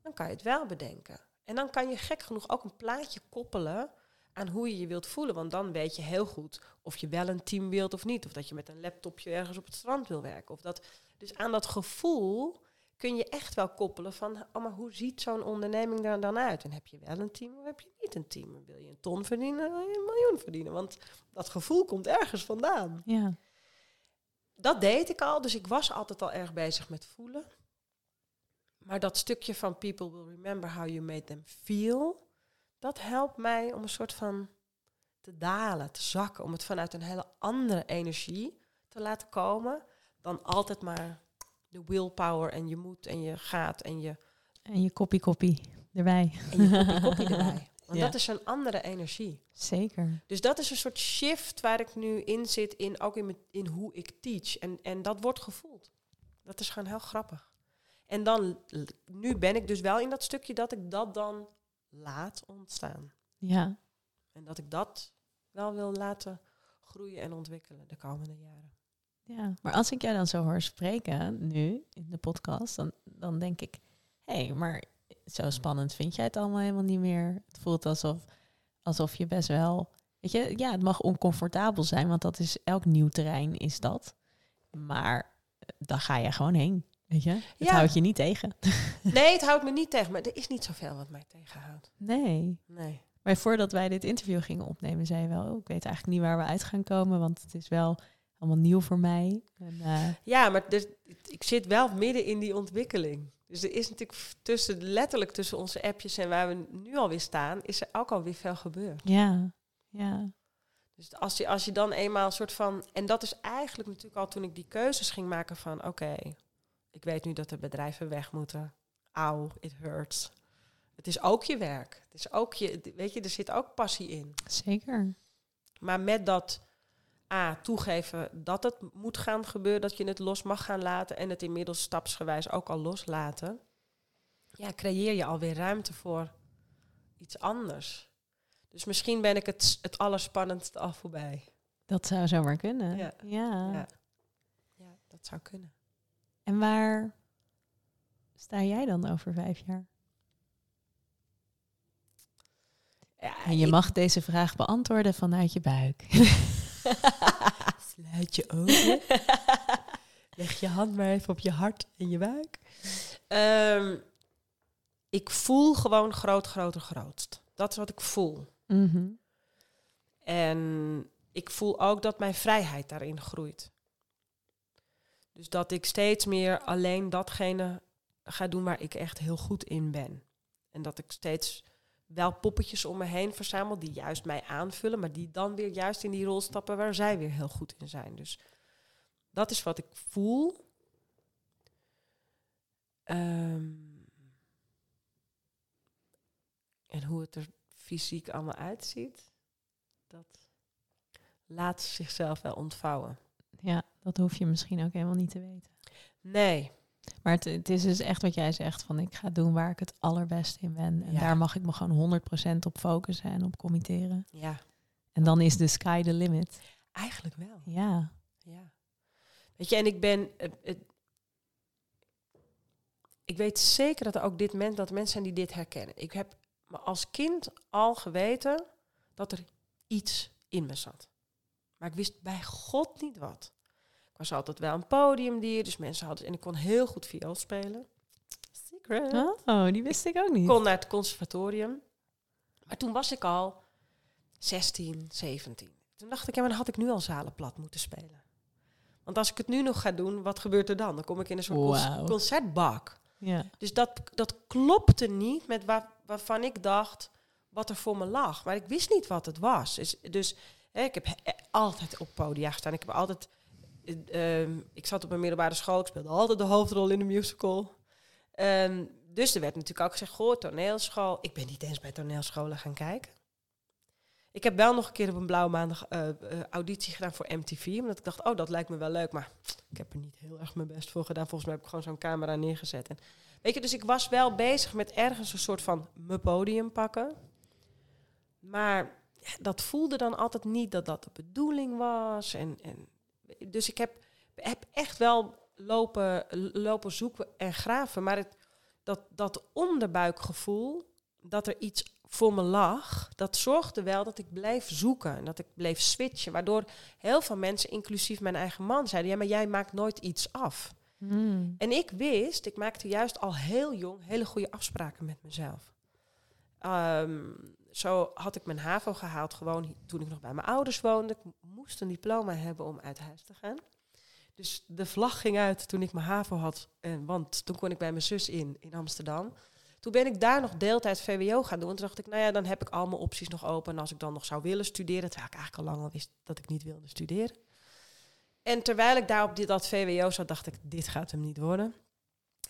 dan kan je het wel bedenken. En dan kan je gek genoeg ook een plaatje koppelen... aan hoe je je wilt voelen. Want dan weet je heel goed of je wel een team wilt of niet. Of dat je met een laptopje ergens op het strand wil werken. Of dat, dus aan dat gevoel kun je echt wel koppelen van... Oh, maar hoe ziet zo'n onderneming er dan uit? En heb je wel een team of heb je niet een team? Wil je een ton verdienen, wil je een miljoen verdienen? Want dat gevoel komt ergens vandaan. Ja. Dat deed ik al, dus ik was altijd al erg bezig met voelen. Maar dat stukje van people will remember how you made them feel... dat helpt mij om een soort van te dalen, te zakken. Om het vanuit een hele andere energie te laten komen... dan altijd maar de willpower en je moet en je gaat en je, En je koppie erbij. en je koppie erbij. Want Ja. dat is een andere energie. Zeker. Dus dat is een soort shift waar ik nu in zit, in, ook in, mijn- in hoe ik teach. En, en dat wordt gevoeld. Dat is gewoon heel grappig. En dan, nu ben ik dus wel in dat stukje dat ik dat dan laat ontstaan. Ja. En dat ik dat wel wil laten groeien en ontwikkelen de komende jaren. Ja, maar als ik jou dan zo hoor spreken nu in de podcast, dan, dan denk ik, hé, hey, maar zo spannend vind jij het allemaal helemaal niet meer. Het voelt alsof, alsof je best wel, weet je, ja, het mag oncomfortabel zijn, want dat is elk nieuw terrein is dat. Maar eh, dan ga je gewoon heen, weet je. Het Ja. houdt je niet tegen. Nee, het houdt me niet tegen, maar er is niet zoveel wat mij tegenhoudt. Nee. Nee. Maar voordat wij dit interview gingen opnemen, zei je wel, oh, ik weet eigenlijk niet waar we uit gaan komen, want het is wel allemaal nieuw voor mij. En, eh, Ja, maar dus, ik zit wel midden in die ontwikkeling. Dus er is natuurlijk tussen, letterlijk tussen onze appjes en waar we nu alweer staan, is er ook alweer veel gebeurd. ja, ja. Dus als je, als je dan eenmaal een soort van. En dat is eigenlijk natuurlijk al toen ik die keuzes ging maken van oké, ik weet nu dat de bedrijven weg moeten. Auw, it hurts. Het is ook je werk. Het is ook je, weet je, er zit ook passie in. Zeker. Maar met dat A, toegeven dat het moet gaan gebeuren, dat je het los mag gaan laten en het inmiddels stapsgewijs ook al loslaten, ja, creëer je alweer ruimte voor iets anders. Dus misschien ben ik het, het allerspannendste al voorbij. Dat zou zomaar kunnen. Ja. Ja. Ja. Ja, dat zou kunnen. En waar sta jij dan over vijf jaar? Ja, En je ik- mag deze vraag beantwoorden vanuit je buik. Sluit je ogen. Leg je hand maar even op je hart en je buik. Ehm, ik voel gewoon groot, groter, grootst. Dat is wat ik voel. Mhm. En ik voel ook dat mijn vrijheid daarin groeit. Dus dat ik steeds meer alleen datgene ga doen waar ik echt heel goed in ben. En dat ik steeds wel poppetjes om me heen verzamel die juist mij aanvullen, maar die dan weer juist in die rol stappen waar zij weer heel goed in zijn. Dus dat is wat ik voel. Ehm, en hoe het er fysiek allemaal uitziet, dat laat zichzelf wel ontvouwen. Ja, dat hoef je misschien ook helemaal niet te weten. Nee, Maar het, het is dus echt wat jij zegt, van ik ga doen waar ik het allerbeste in ben. En Ja. daar mag ik me gewoon 100% op focussen en op committeren. ja, En dan is de sky the limit. eigenlijk wel. Ja. Ja. Weet je, en ik ben. eh, het- ik weet zeker dat er ook dit men, dat mensen zijn die dit herkennen. Ik heb me als kind al geweten dat er iets in me zat. Maar ik wist bij God niet wat. Ik was altijd wel een podiumdier, dus mensen hadden. En ik kon heel goed viool spelen. Secret. Oh, die wist ik ook niet. Ik kon naar het conservatorium. Maar toen was ik al 16, 17. Toen dacht ik, ja, maar dan had ik nu al zalen plat moeten spelen. Want als ik het nu nog ga doen, wat gebeurt er dan? Dan kom ik in een soort concertbak. Ja. Dus dat, dat klopte niet met waar, waarvan ik dacht wat er voor me lag. Maar ik wist niet wat het was. Dus, dus ik heb he- altijd op podia gestaan. Ik heb altijd... eh, ehm, ik zat op een middelbare school. Ik speelde altijd de hoofdrol in een musical. Ehm, dus er werd natuurlijk ook gezegd, goh, toneelschool. Ik ben niet eens bij toneelscholen gaan kijken. Ik heb wel nog een keer op een blauwe maandag eh, eh, auditie gedaan voor MTV. Omdat ik dacht, oh, dat lijkt me wel leuk. Maar ik heb er niet heel erg mijn best voor gedaan. Volgens mij heb ik gewoon zo'n camera neergezet. En, weet je, dus ik was wel bezig met ergens een soort van mijn podium pakken. Maar dat voelde dan altijd niet dat dat de bedoeling was. En, en, dus ik heb, heb echt wel lopen, lopen zoeken en graven. Maar het, dat, dat onderbuikgevoel, dat er iets voor me lag, dat zorgde wel dat ik bleef zoeken en dat ik bleef switchen. Waardoor heel veel mensen, inclusief mijn eigen man, zeiden: Ja, maar jij maakt nooit iets af. Hmm. En ik wist, ik maakte juist al heel jong hele goede afspraken met mezelf. Ehm, zo had ik mijn HAVO gehaald, gewoon toen ik nog bij mijn ouders woonde. Ik moest een diploma hebben om uit huis te gaan. Dus de vlag ging uit toen ik mijn HAVO had, en, want toen kon ik bij mijn zus in, in Amsterdam. Toen ben ik daar nog deeltijd VWO gaan doen. En toen dacht ik, nou ja, dan heb ik al mijn opties nog open. En als ik dan nog zou willen studeren, terwijl ik eigenlijk al lang al wist dat ik niet wilde studeren. En terwijl ik daar op dit, dat VWO zat, dacht ik, dit gaat hem niet worden.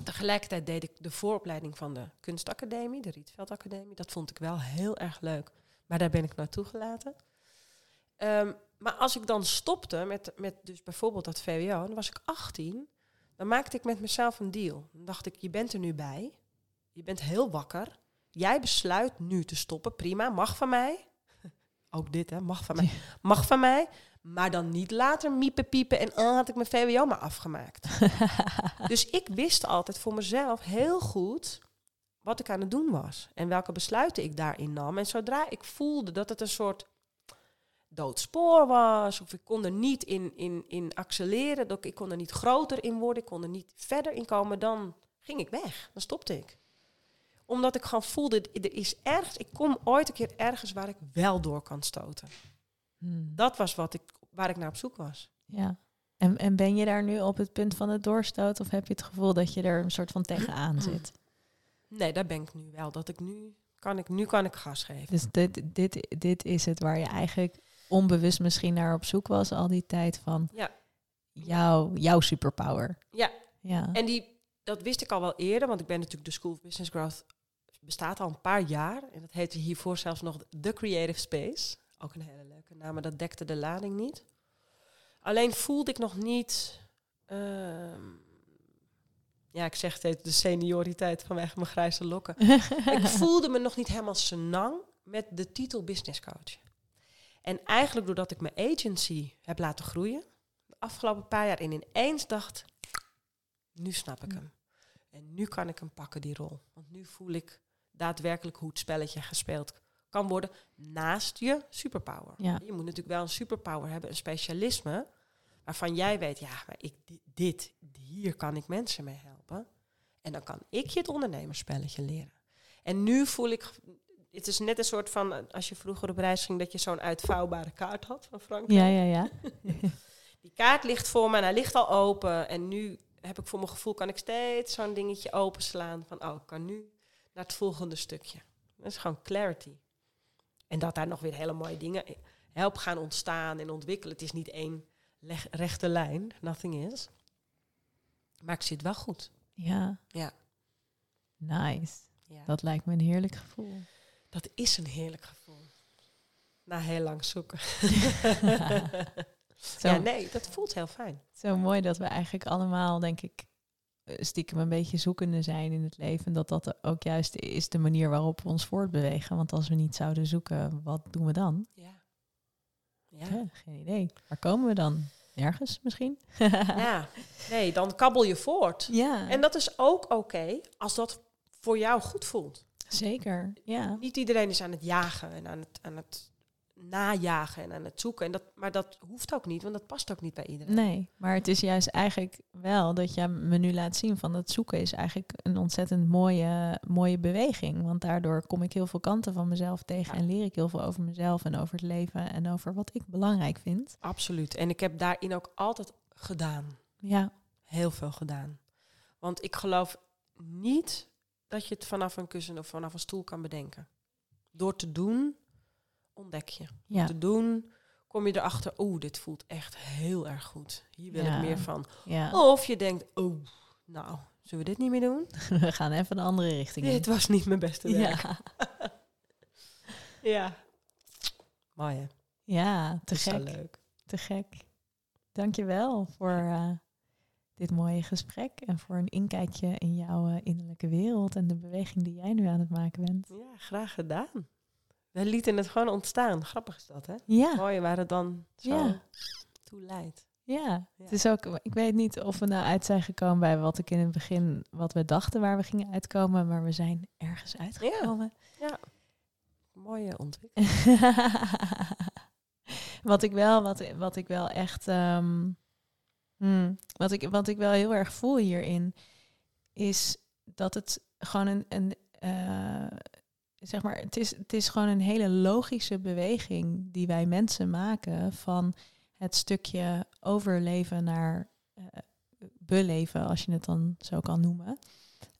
Tegelijkertijd deed ik de vooropleiding van de kunstacademie, de Rietveld Academie. Dat vond ik wel heel erg leuk. Maar daar ben ik naartoe gelaten. Ehm, maar als ik dan stopte met, met dus bijvoorbeeld dat VWO, dan was ik 18. Dan maakte ik met mezelf een deal. Dan dacht ik, je bent er nu bij. Je bent heel wakker. Jij besluit nu te stoppen. Prima, mag van mij. Ook dit, hè, mag van mij. Mag van mij. Maar dan niet later miepen, piepen en ah, had ik mijn VWO maar afgemaakt. dus ik wist altijd voor mezelf heel goed wat ik aan het doen was. En welke besluiten ik daarin nam. En zodra ik voelde dat het een soort doodspoor was, of ik kon er niet in, in, in accelereren, dat ik, ik kon er niet groter in worden, ik kon er niet verder in komen, dan ging ik weg. Dan stopte ik. Omdat ik gewoon voelde, er is ergens, ik kom ooit een keer ergens waar ik wel door kan stoten. Hmm. Dat was wat ik, waar ik naar op zoek was. Ja. En, en ben je daar nu op het punt van het doorstoot? Of heb je het gevoel dat je er een soort van tegenaan zit? Nee, daar ben ik nu wel. Dat ik nu kan ik, nu kan ik gas geven. Dus dit, dit, dit is het waar je eigenlijk onbewust misschien naar op zoek was al die tijd van Ja. jouw, jouw superpower. Ja, Ja. en die, dat wist ik al wel eerder, want ik ben natuurlijk de School of Business Growth bestaat al een paar jaar. En dat heette hiervoor zelfs nog The Creative Space. Ook een hele leuke naam, maar dat dekte de lading niet. Alleen voelde ik nog niet... ehm, ja, ik zeg steeds de senioriteit vanwege mijn grijze lokken. ik voelde me nog niet helemaal senang met de titel business coach. En eigenlijk doordat ik mijn agency heb laten groeien, de afgelopen paar jaar, en ineens dacht, nu snap ik hem. En nu kan ik hem pakken, die rol. Want nu voel ik daadwerkelijk hoe het spelletje gespeeld kan worden naast je superpower. Ja. Je moet natuurlijk wel een superpower hebben, een specialisme, waarvan jij weet, ja, maar ik, di- dit, hier kan ik mensen mee helpen. En dan kan ik je het ondernemerspelletje leren. En nu voel ik, het is net een soort van, als je vroeger op reis ging, dat je zo'n uitvouwbare kaart had van Frankrijk. Ja, ja, ja. Die kaart ligt voor me en hij ligt al open. En nu heb ik voor mijn gevoel, kan ik steeds zo'n dingetje openslaan. Van, oh, ik kan nu naar het volgende stukje. Dat is gewoon clarity. En dat daar nog weer hele mooie dingen help gaan ontstaan en ontwikkelen. Het is niet één rechte lijn, nothing is. Maar ik zit wel goed. Ja. Ja. Nice. Ja. Dat lijkt me een heerlijk gevoel. Dat is een heerlijk gevoel. Na heel lang zoeken. Zo, Ja, nee, dat voelt heel fijn. zo mooi dat we eigenlijk allemaal, denk ik, stiekem een beetje zoekende zijn in het leven. Dat dat ook juist is de manier waarop we ons voortbewegen. Want als we niet zouden zoeken, wat doen we dan? Ja. Ja. Ja, geen idee. Waar komen we dan? Nergens misschien? ja. Nee, dan kabbel je voort. ja. En dat is ook oké als dat voor jou goed voelt. zeker. Ja. Niet iedereen is aan het jagen en aan het, aan het najagen en aan het zoeken. En dat, maar dat hoeft ook niet, want dat past ook niet bij iedereen. Nee, maar het is juist eigenlijk wel dat je me nu laat zien van het zoeken is eigenlijk een ontzettend mooie, mooie beweging. Want daardoor kom ik heel veel kanten van mezelf tegen Ja. en leer ik heel veel over mezelf en over het leven en over wat ik belangrijk vind. Absoluut. En ik heb daarin ook altijd gedaan. Ja, Heel veel gedaan. Want ik geloof niet dat je het vanaf een kussen of vanaf een stoel kan bedenken. Door te doen, ontdek je. Ja, te doen, kom je erachter, oeh, dit voelt echt heel erg goed. Hier wil Ja. ik meer van. ja. Of je denkt, oh, nou, zullen we dit niet meer doen? We gaan even een andere richting in. Dit was niet mijn beste werk. Ja, Ja. Mooi hè? ja te gek. leuk. Te gek. Dankjewel voor eh, dit mooie gesprek en voor een inkijkje in jouw eh, innerlijke wereld en de beweging die jij nu aan het maken bent. Ja, graag gedaan. We lieten het gewoon ontstaan. Grappig is dat hè? Ja, Mooi waar het dan zo Ja. toe leidt. ja. Ja. Het is ook, ik weet niet of we nou uit zijn gekomen bij wat ik in het begin, wat we dachten waar we gingen uitkomen, maar we zijn ergens uitgekomen. Mooie ontwikkeling. wat ik wel, wat, wat ik wel echt, ehm, hmm, wat, ik, wat ik wel heel erg voel hierin, is dat het gewoon een, een eh, zeg maar, het is, het is gewoon een hele logische beweging die wij mensen maken van het stukje overleven naar eh, beleven, als je het dan zo kan noemen.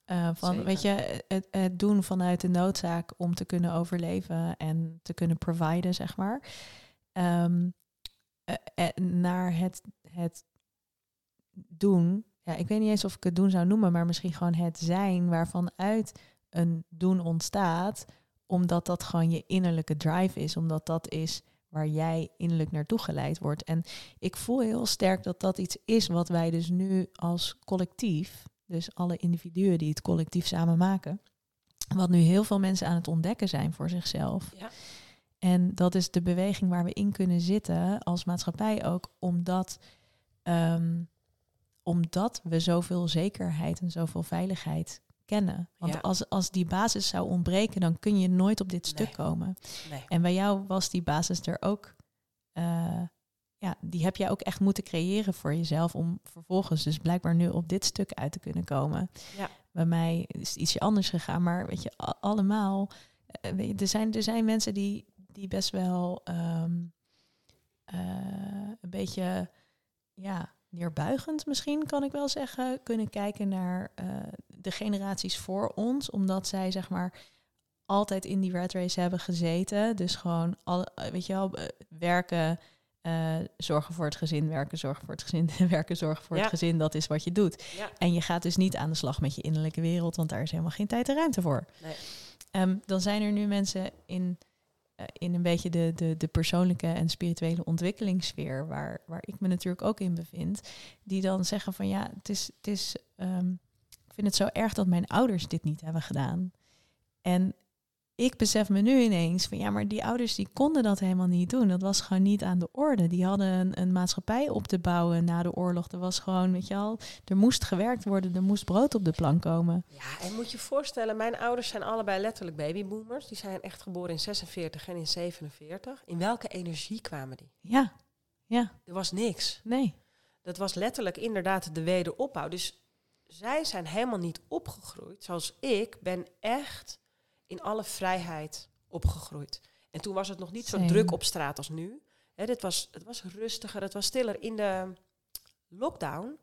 Eh, van, Zeker. weet je, het, het doen vanuit de noodzaak om te kunnen overleven en te kunnen providen, zeg maar. Eh, naar het, het doen. Ja, ik weet niet eens of ik het doen zou noemen, maar misschien gewoon het zijn waarvan uit een doen ontstaat, omdat dat gewoon je innerlijke drive is, omdat dat is waar jij innerlijk naartoe geleid wordt. En ik voel heel sterk dat dat iets is wat wij dus nu als collectief, dus alle individuen die het collectief samen maken, wat nu heel veel mensen aan het ontdekken zijn voor zichzelf. Ja. En dat is de beweging waar we in kunnen zitten als maatschappij ook, omdat, ehm, omdat we zoveel zekerheid en zoveel veiligheid kennen. Want Ja. als, als die basis zou ontbreken, dan kun je nooit op dit stuk Nee. komen. Nee. En bij jou was die basis er ook. eh, ja, die heb jij ook echt moeten creëren voor jezelf om vervolgens dus blijkbaar nu op dit stuk uit te kunnen komen. Ja. Bij mij is het ietsje anders gegaan, maar weet je, allemaal. eh, weet je, er, zijn, er zijn mensen die, die best wel ehm, eh, een beetje, ja, neerbuigend misschien kan ik wel zeggen, kunnen kijken naar eh, de generaties voor ons, omdat zij zeg maar altijd in die red race hebben gezeten. Dus gewoon, al, eh, weet je wel, eh, werken, zorgen voor het gezin, werken, zorgen voor het gezin, werken, zorgen voor Ja. het gezin. Dat is wat je doet. Ja. En je gaat dus niet aan de slag met je innerlijke wereld, want daar is helemaal geen tijd en ruimte voor. Nee. Ehm, dan zijn er nu mensen in, in een beetje de, de, de persoonlijke en spirituele ontwikkelingssfeer, waar, waar ik me natuurlijk ook in bevind, die dan zeggen van ja, het is, het is ehm, ik vind het zo erg dat mijn ouders dit niet hebben gedaan. En ik besef me nu ineens van ja, maar die ouders die konden dat helemaal niet doen. Dat was gewoon niet aan de orde. Die hadden een, een maatschappij op te bouwen na de oorlog. Er was gewoon, weet je al, er moest gewerkt worden, er moest brood op de plank komen. Ja, en moet je je voorstellen, mijn ouders zijn allebei letterlijk babyboomers. Die zijn echt geboren in 46 en in 47. In welke energie kwamen die? Ja, ja, Er was niks. nee. Dat was letterlijk inderdaad de wederopbouw. Dus zij zijn helemaal niet opgegroeid zoals ik ben echt in alle vrijheid opgegroeid. En toen was het nog niet zo druk op straat als nu. Hè, dit was, het was rustiger, het was stiller. In de lockdown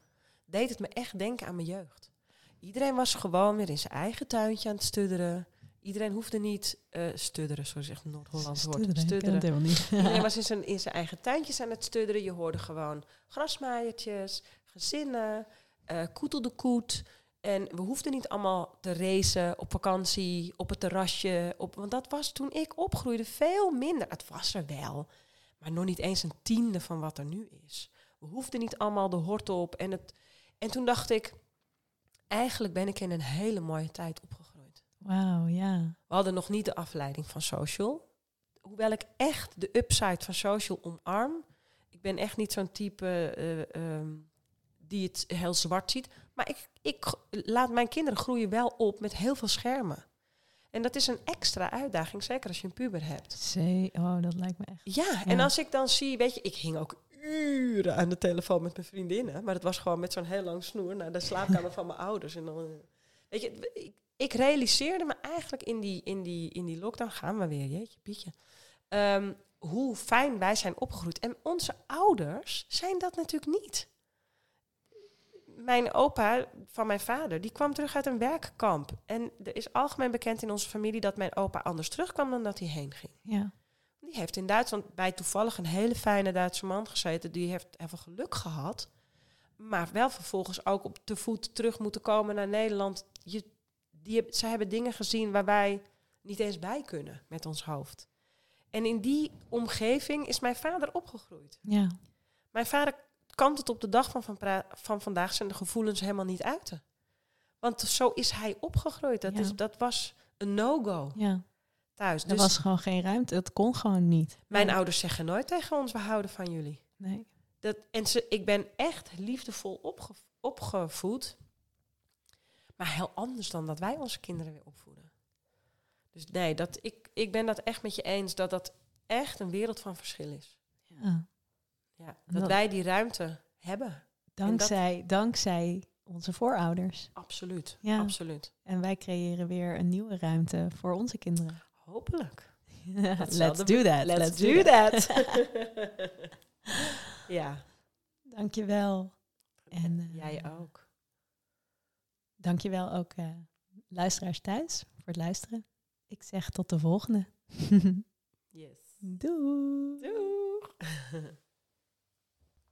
deed het me echt denken aan mijn jeugd. Iedereen was gewoon weer in zijn eigen tuintje aan het studderen. Iedereen hoefde niet eh studderen, zo zegt Noord-Holland woord. Studderen, Studderen. helemaal niet. Iedereen was in zijn, in zijn eigen tuintjes aan het studderen. Je hoorde gewoon grasmaaiertjes, gezinnen, eh koetel de koet. En we hoefden niet allemaal te racen op vakantie, op het terrasje. Op, want dat was toen ik opgroeide veel minder. Het was er wel, maar nog niet eens een tiende van wat er nu is. We hoefden niet allemaal de hort op. En, het, en toen dacht ik, eigenlijk ben ik in een hele mooie tijd opgegroeid. Wauw, ja. We hadden nog niet de afleiding van social. Hoewel ik echt de upside van social omarm. Ik ben echt niet zo'n type eh, ehm, die het heel zwart ziet. Maar ik, ik laat mijn kinderen groeien wel op met heel veel schermen. En dat is een extra uitdaging, zeker als je een puber hebt. Zee, oh, dat lijkt me echt. Ja, en als ik dan zie, weet je, ik hing ook uren aan de telefoon met mijn vriendinnen. Maar dat was gewoon met zo'n heel lang snoer naar de slaapkamer van mijn ouders. En dan, eh, weet je, ik, ik realiseerde me eigenlijk in die, in, die, in die lockdown, gaan we weer, jeetje Pietje. ehm, hoe fijn wij zijn opgegroeid. En onze ouders zijn dat natuurlijk niet. Mijn opa van mijn vader, die kwam terug uit een werkkamp. En er is algemeen bekend in onze familie dat mijn opa anders terugkwam dan dat hij heen ging. Ja, Die heeft in Duitsland bij toevallig een hele fijne Duitse man gezeten. Die heeft even geluk gehad. Maar wel vervolgens ook op de voet terug moeten komen naar Nederland. Je, die, zij hebben dingen gezien waar wij niet eens bij kunnen met ons hoofd. En in die omgeving is mijn vader opgegroeid. ja. Mijn vader kan het op de dag van, van, van vandaag zijn gevoelens helemaal niet uiten. Want zo is hij opgegroeid. Dat, Ja. is, dat was een no-go ja. thuis. Er Dus was gewoon geen ruimte. Het kon gewoon niet. mijn ouders zeggen nooit tegen ons, we houden van jullie. Nee. Dat, en ze, ik ben echt liefdevol opge, opgevoed. Maar heel anders dan dat wij onze kinderen weer opvoeden. Dus nee, dat, ik, ik ben dat echt met je eens dat dat echt een wereld van verschil is. Ja. Ja, dat Dat- wij die ruimte hebben. Dankzij, dankzij onze voorouders. Absoluut. Ja. Absoluut. En wij creëren weer een nieuwe ruimte voor onze kinderen. Hopelijk. Let's do that. Let's, do that. ja, Dankjewel. En eh, jij ook. dankjewel ook eh, luisteraars thuis voor het luisteren. Ik zeg tot de volgende. Yes. Doei. Doeg.